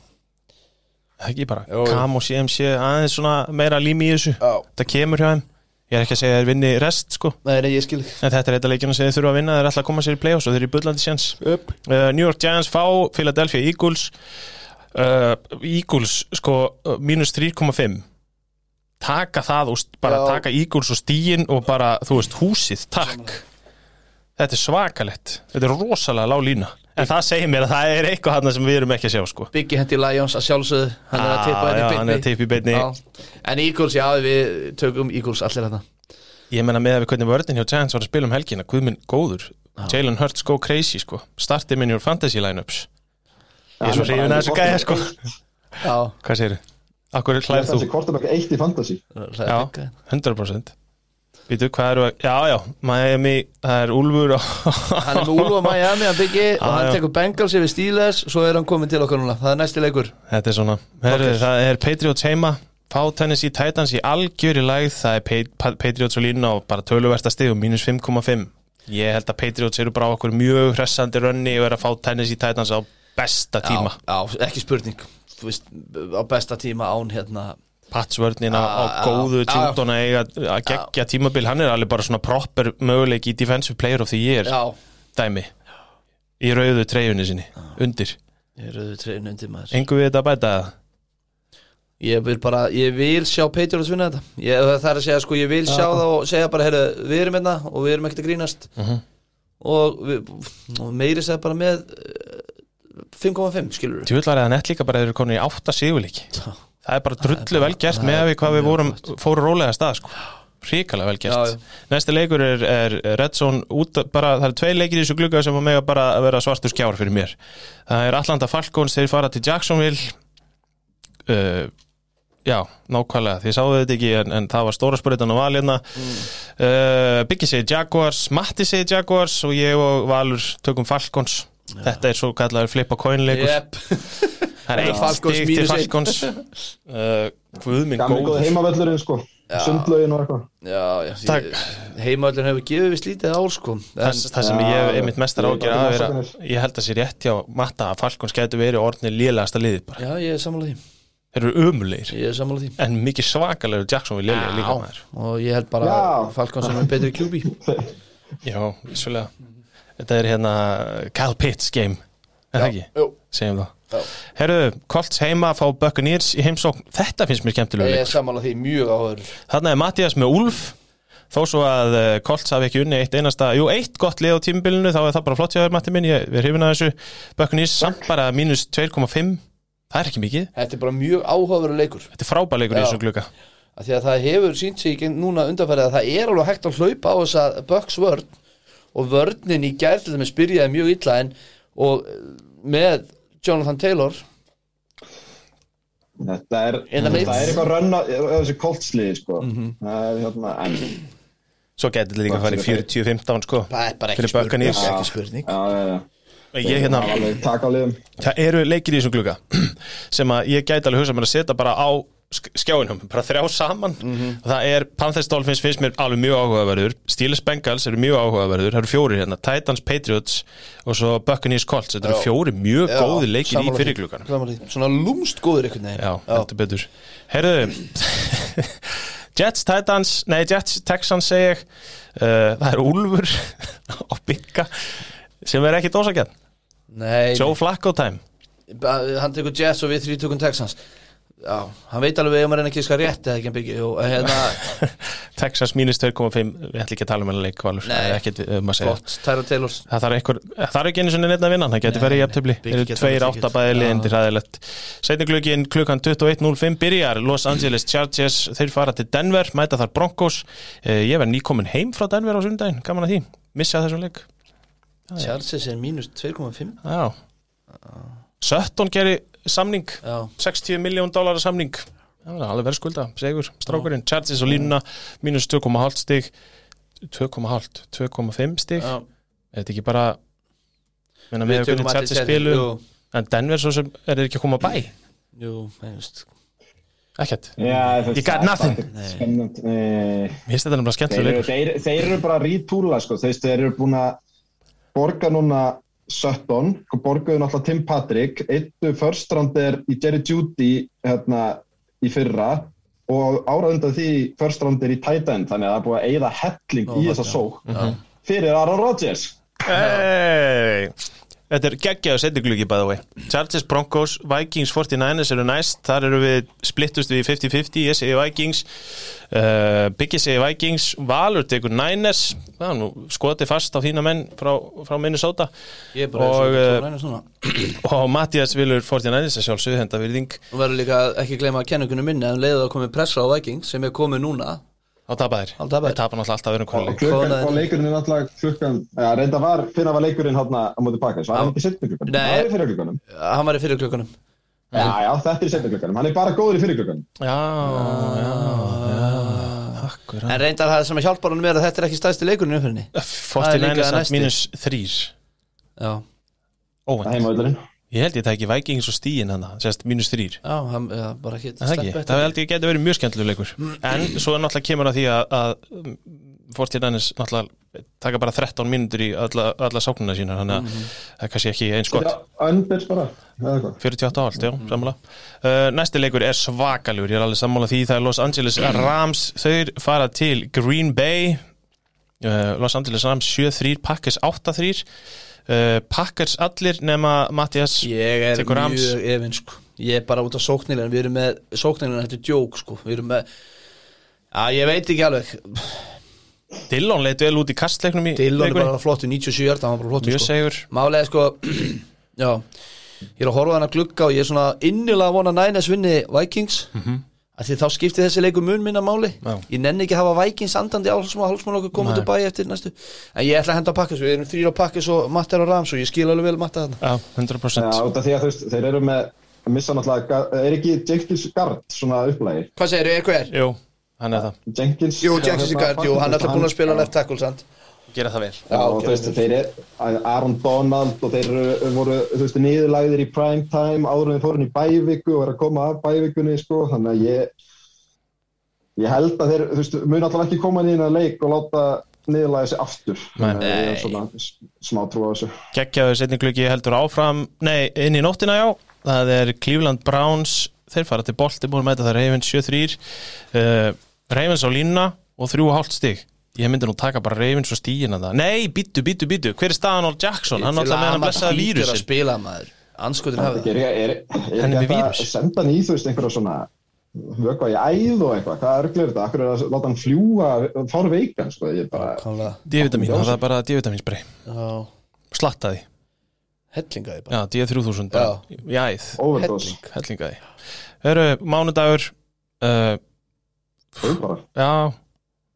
Ekki bara, Jú. Kam og CMC aðeins svona meira lími í þessu. Já, Það kemur hjá þeim. Ég er ekki að segja að þeir vinni rest sko. Nei, nei, ég skil En þetta er þetta leikina sem þeir þurfa að vinna. Þeir ætla að koma sér í play-offs og þeir eru í bullandi sjans uh, New York Giants fá Philadelphia Eagles. Uh, Eagles sko uh, mínus 3,5 taka það og bara Já. taka Eagles og stíin og bara þú veist húsið, takk. Þetta er svakalett, þetta er rosalega lág lína. En það segir mér að það er eitthvað hann sem við erum ekki að sjá sko. Biggie hendi Lions að sjálfsögðu. Hann er að Ah, já, henni hann er að tippa í beinni. Já. En Eagles, já, við tökum Eagles allir hérna. Ég menna með að við hvernig vörðin hjá Giants var að spila um helgina Guðminn góður, Jalen Hurts go crazy sko, startið minn í fantasy lineups. Ég er svo hrifin að þessu gæja sko. Já, hvað segir þið? Akkur held þú? þessi kortabæk eitt í fantasy. Já, Biggie 100% Býtu, hvað eru að, já, já, Miami, það er Úlfur og Hann er með Úlfa Miami, hann Biggie og hann já. tekur Bengals yfir Steelers svo er hann komin til okkar núna, það er næsti leikur. Þetta er svona, Heru, það er Patriots heima Fá Tennessee Titans í algjör í lægð Það er Pa- Pa- Patriots og línuna og bara töluversta stig og mínus 5,5 Ég held að Patriots eru bara á okkur mjög hressandi rönni og er að fá Tennessee Titans á besta tíma. Já, já, ekki spurning Þú veist, á besta tíma án hérna Patsvörnin á, Já, góðu já, já. eiga að gegja tímabil. Hann er alveg bara svona proper möguleik í Defensive Player of the Year Já, dæmi. Í rauðu treyjunni sinni, undir. Ég er auðvitað treyðin undir maður. Engu við þetta að bæta það? Ég vil bara, ég vil sjá Patriots vinna þetta. Ég, Það er að segja, sko, ég vil sjá það og segja bara, heyrðu, við erum hérna og við erum ekkert að grínast. Mhm. og, við, og meiri segja bara með 5,5, skilur við Tjóðlar eða nett líka bara þeir eru komin í átta sigurleiki. Það er bara drullu vel gert með að við hvað við vorum, fóru rólega stað sko. Ríkalega vel gert. Já, já. Næsti leikur er, er Red Zone út, bara, Það eru tvei leikir í þessu glugga sem að mega bara að vera svartur skjár fyrir mér. Það er Atlanta Falcons, þeir fara til Jacksonville. Uh, Já, nákvæmlega, þið sáðu þetta ekki en, en það var stóra spuritan á valina mm. uh, Biggi segir Jaguars Matti segir Jaguars og ég og Valur tökum Falcons Þetta er svo kallar flip a coin leikur. Jep, Það er eitt Falcons stig til. Falcons. Uh, Guð minn Gamli góði góður heimavellurinn sko Sundlaugin og eitthvað. Já, já Takk. Heimallin hefur gefið við slítið ár, sko. En, Það, það sem ég hef einmitt mestar er ágjör að vera. Ég held að sér rétt hjá Matta að Falcons getur verið orðni lélegasta liðið bara. Já, ég er sammála því. Þeir eru umulegir Ég er sammála því. En mikið svakalegur Jacksonville lélegir líka maður. og ég held bara sem er betri QB Já, vissulega Þetta er hérna Cal Pitts game Er það ekki? Segjum það. Herru, Colts heima fá Buccaneers í heimsókn. Þetta finnst mér skemmtilega ég er sammála því mjög áhör Þarna er Mattias með Úlf Þó svo að uh, Colts hafi ekki unni eitt einasta Jú, eitt gott lið á tímabilinu Þá er það bara flott hjá þér Matti minn. Ég er hrifin að þessu. Buccaneers samt bara mínus 2,5 Það er ekki mikið. Þetta er bara mjög áhugaveru leikur. Þetta er frábæleikur í Já. þessum að Því að það hefur sínt sig í núna undanfærið að það er alveg hægt að hlaupa á þessa Bucks vörn og vörnin í gærlega með spyrjaði mjög illa en og eh, með Jonathan Taylor Þetta er, midst. er eitthvað rönna þessi koltsliði sko Það er hérna en Svo getur þetta líka að fara í 40-15 sko það er bara ekki spurning, Buccaneers. ekki spurning. Já, já, já Ég hérna Það er alveg taka á liðum Það eru leikir í þessum glugga sem að ég gæti alveg hugsa mér að setja bara á skjáinum, bara þrjá saman. Og það er Panthers Dolphins finnst mér alveg mjög áhugaverður, Steelers Bengals eru mjög áhugaverður, það eru fjórir hérna Titans Patriots og svo Buccaneers Colts. Þetta eru fjóri mjög Já, góði leikir í því. Svona lúmst góður einhvern veginn. Já, heldur betur. Herðu Jets Titans, nei Jets Texans segi ég. Uh, það er Úlfur á bygga sem er ekki dósakjarn Joe Flacco time. Hann tekur Jets og við þrý tökum Texans Já, hann veit alveg ef maður er ekki skal rétt eða ekki hann byggja hérna, Texas mínus 2,5 við ætlum ekki að tala um hennar leik Valur. Nei. ekkert um gott, Tyra Taylor. Það þarf einhver, það þarf ekki einu svona neitt að vinna það getur verið í Biggie eru tveir alveg átta tekið. bæði Já. liðindi ræðilegt setni klukkin klukkan 21.05 byrjar Los Angeles Chargers. Þeir fara til Denver, mæta þar Broncos. Eh, ég verð nýkomin heim frá Denver á sundaginn gaman að því, missa þessum leik. Charles er mínus 2,5 Já. Sutton gerir samning Já, 60 miljón dólar samning. Það er alveg verið skulda, segur, strákurinn. Chargers og línuna, mínus 2,5 stig. 2,5, 2,5 stig. Já. Er þetta ekki bara Menna með Við hvernig tökum allir Chargers Chelsea, spilu jú, En Denver svo sem er ekki að koma bæ? Jú, ég veist. Ekkert, Já, You got nothing. spennandi. Nei. mér finnst þetta nefnilega Þeir, skemmtilega eru- leikur. þeir, þeir eru bara að rítúla sko. þeir, þeir eru búin að borga núna Sutton, borgaðu náttúrulega Tim Patrick, eittu first rounder í Jerry Judy hérna, í fyrra og árað undan því first rounder í tight end þannig að það er búið að eigða helling í þessa sók Mhm. fyrir Aaron Rodgers Hey. Þetta er geggjaðu setjuglugi by the way. Chargers, Broncos, Vikings, 49ers eru næst. Þar eru við splittust við í 50-50 Ég segi Vikings. Uh, Biggi segi Vikings. Valur tekur Niners. Er skotið fast á þína menn frá, frá Minnesota. Ég er bara Og, eins eh, og svona Og Mattias vilur 49ers að sjálfsögðu henda virðing. Nú verður líka ekki að gleyma að kenningunum minni en leiðið að komið pressa á Vikings sem er komið núna á tapaðir. Á tapaðir. Þeir tapa náttúrulega alltaf öðrum Kónaði- og leikurinn er náttúrulega klukkan ja, reynda var, fyrir var leikurinn hann á móti Packers, var hann ekki setni klukkanum? Nei. það er fyrir klukkanum. Hann var í fyrir klukkanum. Já, já, þetta er setni klukkanum, hann er bara góður í fyrir klukkanum. Já, já, já. Akkurat. En reyndar það sem að hjálpar honum er að þetta er ekki stæðsti leikurinn í umfyrinni er líka 49ers samt mínus 3 Já, Óvænt Ég held ég tæki Vikings og stíin hann Sérst mínus 3 já, hann, já bara ekki Það ekki, það held ég geti verið mjög skemmtileg leikur. En svo er náttúrulega kemur að því að, að Fortinænis náttúrulega taka bara 13 mínútur í alla, alla sáknuna sína þannig að það er kannski ekki eins gott. Önders bara, eða hvað 48 ált, já, sammála. Uh, Næsti leikur er svakalugur, ég er alveg sammála því það er Los Angeles Rams. Þeir fara til Green Bay. Uh, Los Angeles Rams 7-3 Packers 8-3 uh, Packers allir nema Mattias Ég er mjög efinn sko. Ég er bara út af sóknilega Við erum með sóknilega Þetta er djók sko. Við erum með Já, ég veit ekki alveg. Dillon leit vel út í kastleiknum í Dillon er bara flottu 97 hjarta Hann var bara flottu mjög sko. segur. Málega sko Já Ég er að horfa á hana glugga og ég er svona innilega að vona Niners vinni Vikings. Mm -hmm. Því þá skipti þessi leikur mun minna máli Já. Ég nenni ekki að hafa Vikings andandi á smá hálfsmál okkur koma út úr bæ eftir næstu En ég ætla að henda á pakkis Við erum þrýr á pakkis og Matt er á Rams og ég skil alveg vel Matta þarna Já, 100% Já, út af því að þú veist, þeir eru með að missa náttúrulega, er ekki Jenkins Gard svona upplægi? Hvað segir þú, eitthvað er? Jú, hann er það Jenkins Jú, Jackson Sigard, jú, hann er alltaf búin að spila left tackle, sant? Gera það vel. Já, og þú veist, þeir er Aaron Donald og þeir eru- voru, þú veist, niðurlægðir í prime time áður en þeir fórin í bæviku og er að koma af bævikunni, sko, þannig að ég ég held að þeir, þú veist, mun alltaf ekki koma inn í þennan leik og láta niðurlæga sig aftur. Að ég er svona smá trú á þessu. Gekkjaðu setni klukki heldur áfram Nei, inn í nóttina já. Það er Cleveland Browns. Þeir fara til að mæta það Ravens 7-3 uh, Ravens á línuna og 3,5 stig Ég myndi nú taka bara Ravens og stíina það. Nei, býttu, býttu, býttu Hver er staðan á Jackson? Hann náttúrulega með hann blessaða að vírusin spila maður. Anskotin hafa er, er, vírus. að senda hann í, þú veist, einhverja svona vökva í æð og eitthvað, hvað er þetta? Akkur er að láta hann fljúa fár veikan, sko, ég er bara Klálega. D-vitamin, það er bara D-vitaminsbrei Já, Slattaði, hellingaði já, bara D3000 bara. Í æð, hellingaði. Hörru, mánudagur uh, þau bara Já,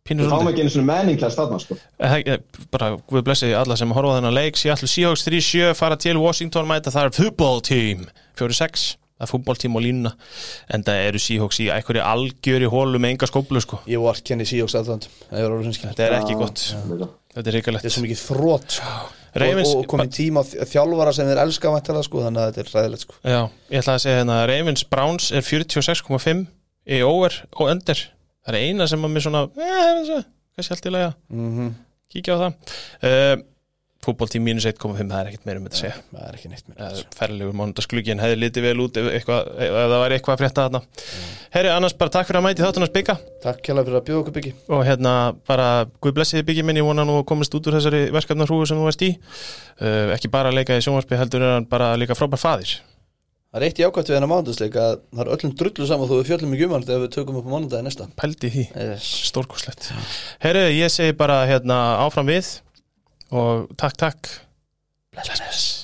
Við fáum ekki einu svona menningklæst þarna, sko. Eh, eh, bara Guð blessi alla sem horfa á þennan leik. Seattle Seahawks 3-7 fara til Washington mæta það er football team. 4-6 það er fútboltím og línuna. En það eru Seahawks í einhverju algjöri hólu með enga skóplu sko. Ég var kenni síjóks aðtönd Það er orðið hinskil þetta er ekki gott, Líka. þetta er Þetta reikalegt er svo mikið þrótt sko. Ravens, og, og komið tíma þjálfara sem þeir elska væntanlega sko, þannig að þetta er ræðilegt sko. já, ég ætla að segja hérna Ravens Browns er 46,5 í over og under það er eina sem að mér svona eh, kannski allt í lega, mm -hmm. kíkja á það. Uh, fútboltím mínus 1,5 það er ekkert meira um þetta að segja. Það er ekki neitt mér uh, ferlegur mánudasklugin hefði litið vel út ef, eitthvað, ef það væri eitthvað að frétta þarna. Herri, annars bara takk fyrir að mæti þáttunars bygga Takk kjærlega fyrir að bjóða okkur byggi og hérna bara Guð blessi þið byggi minn ég vona nú að komist út úr þessari verkefnarhrúu sem þú varst í. Uh, ekki bara að leika í sjónvarspi heldur hann bara líka frábær faðir Það er eitt jákvæmt við hennar mánudagsleik að það er öllum drullu saman við fjöllum ekki um hann þegar við tökum upp á mánudagi næsta. Pældi því, yes. stórkoslegt Herri, ég segi bara hérna áfram við og takk takk. Bless, bless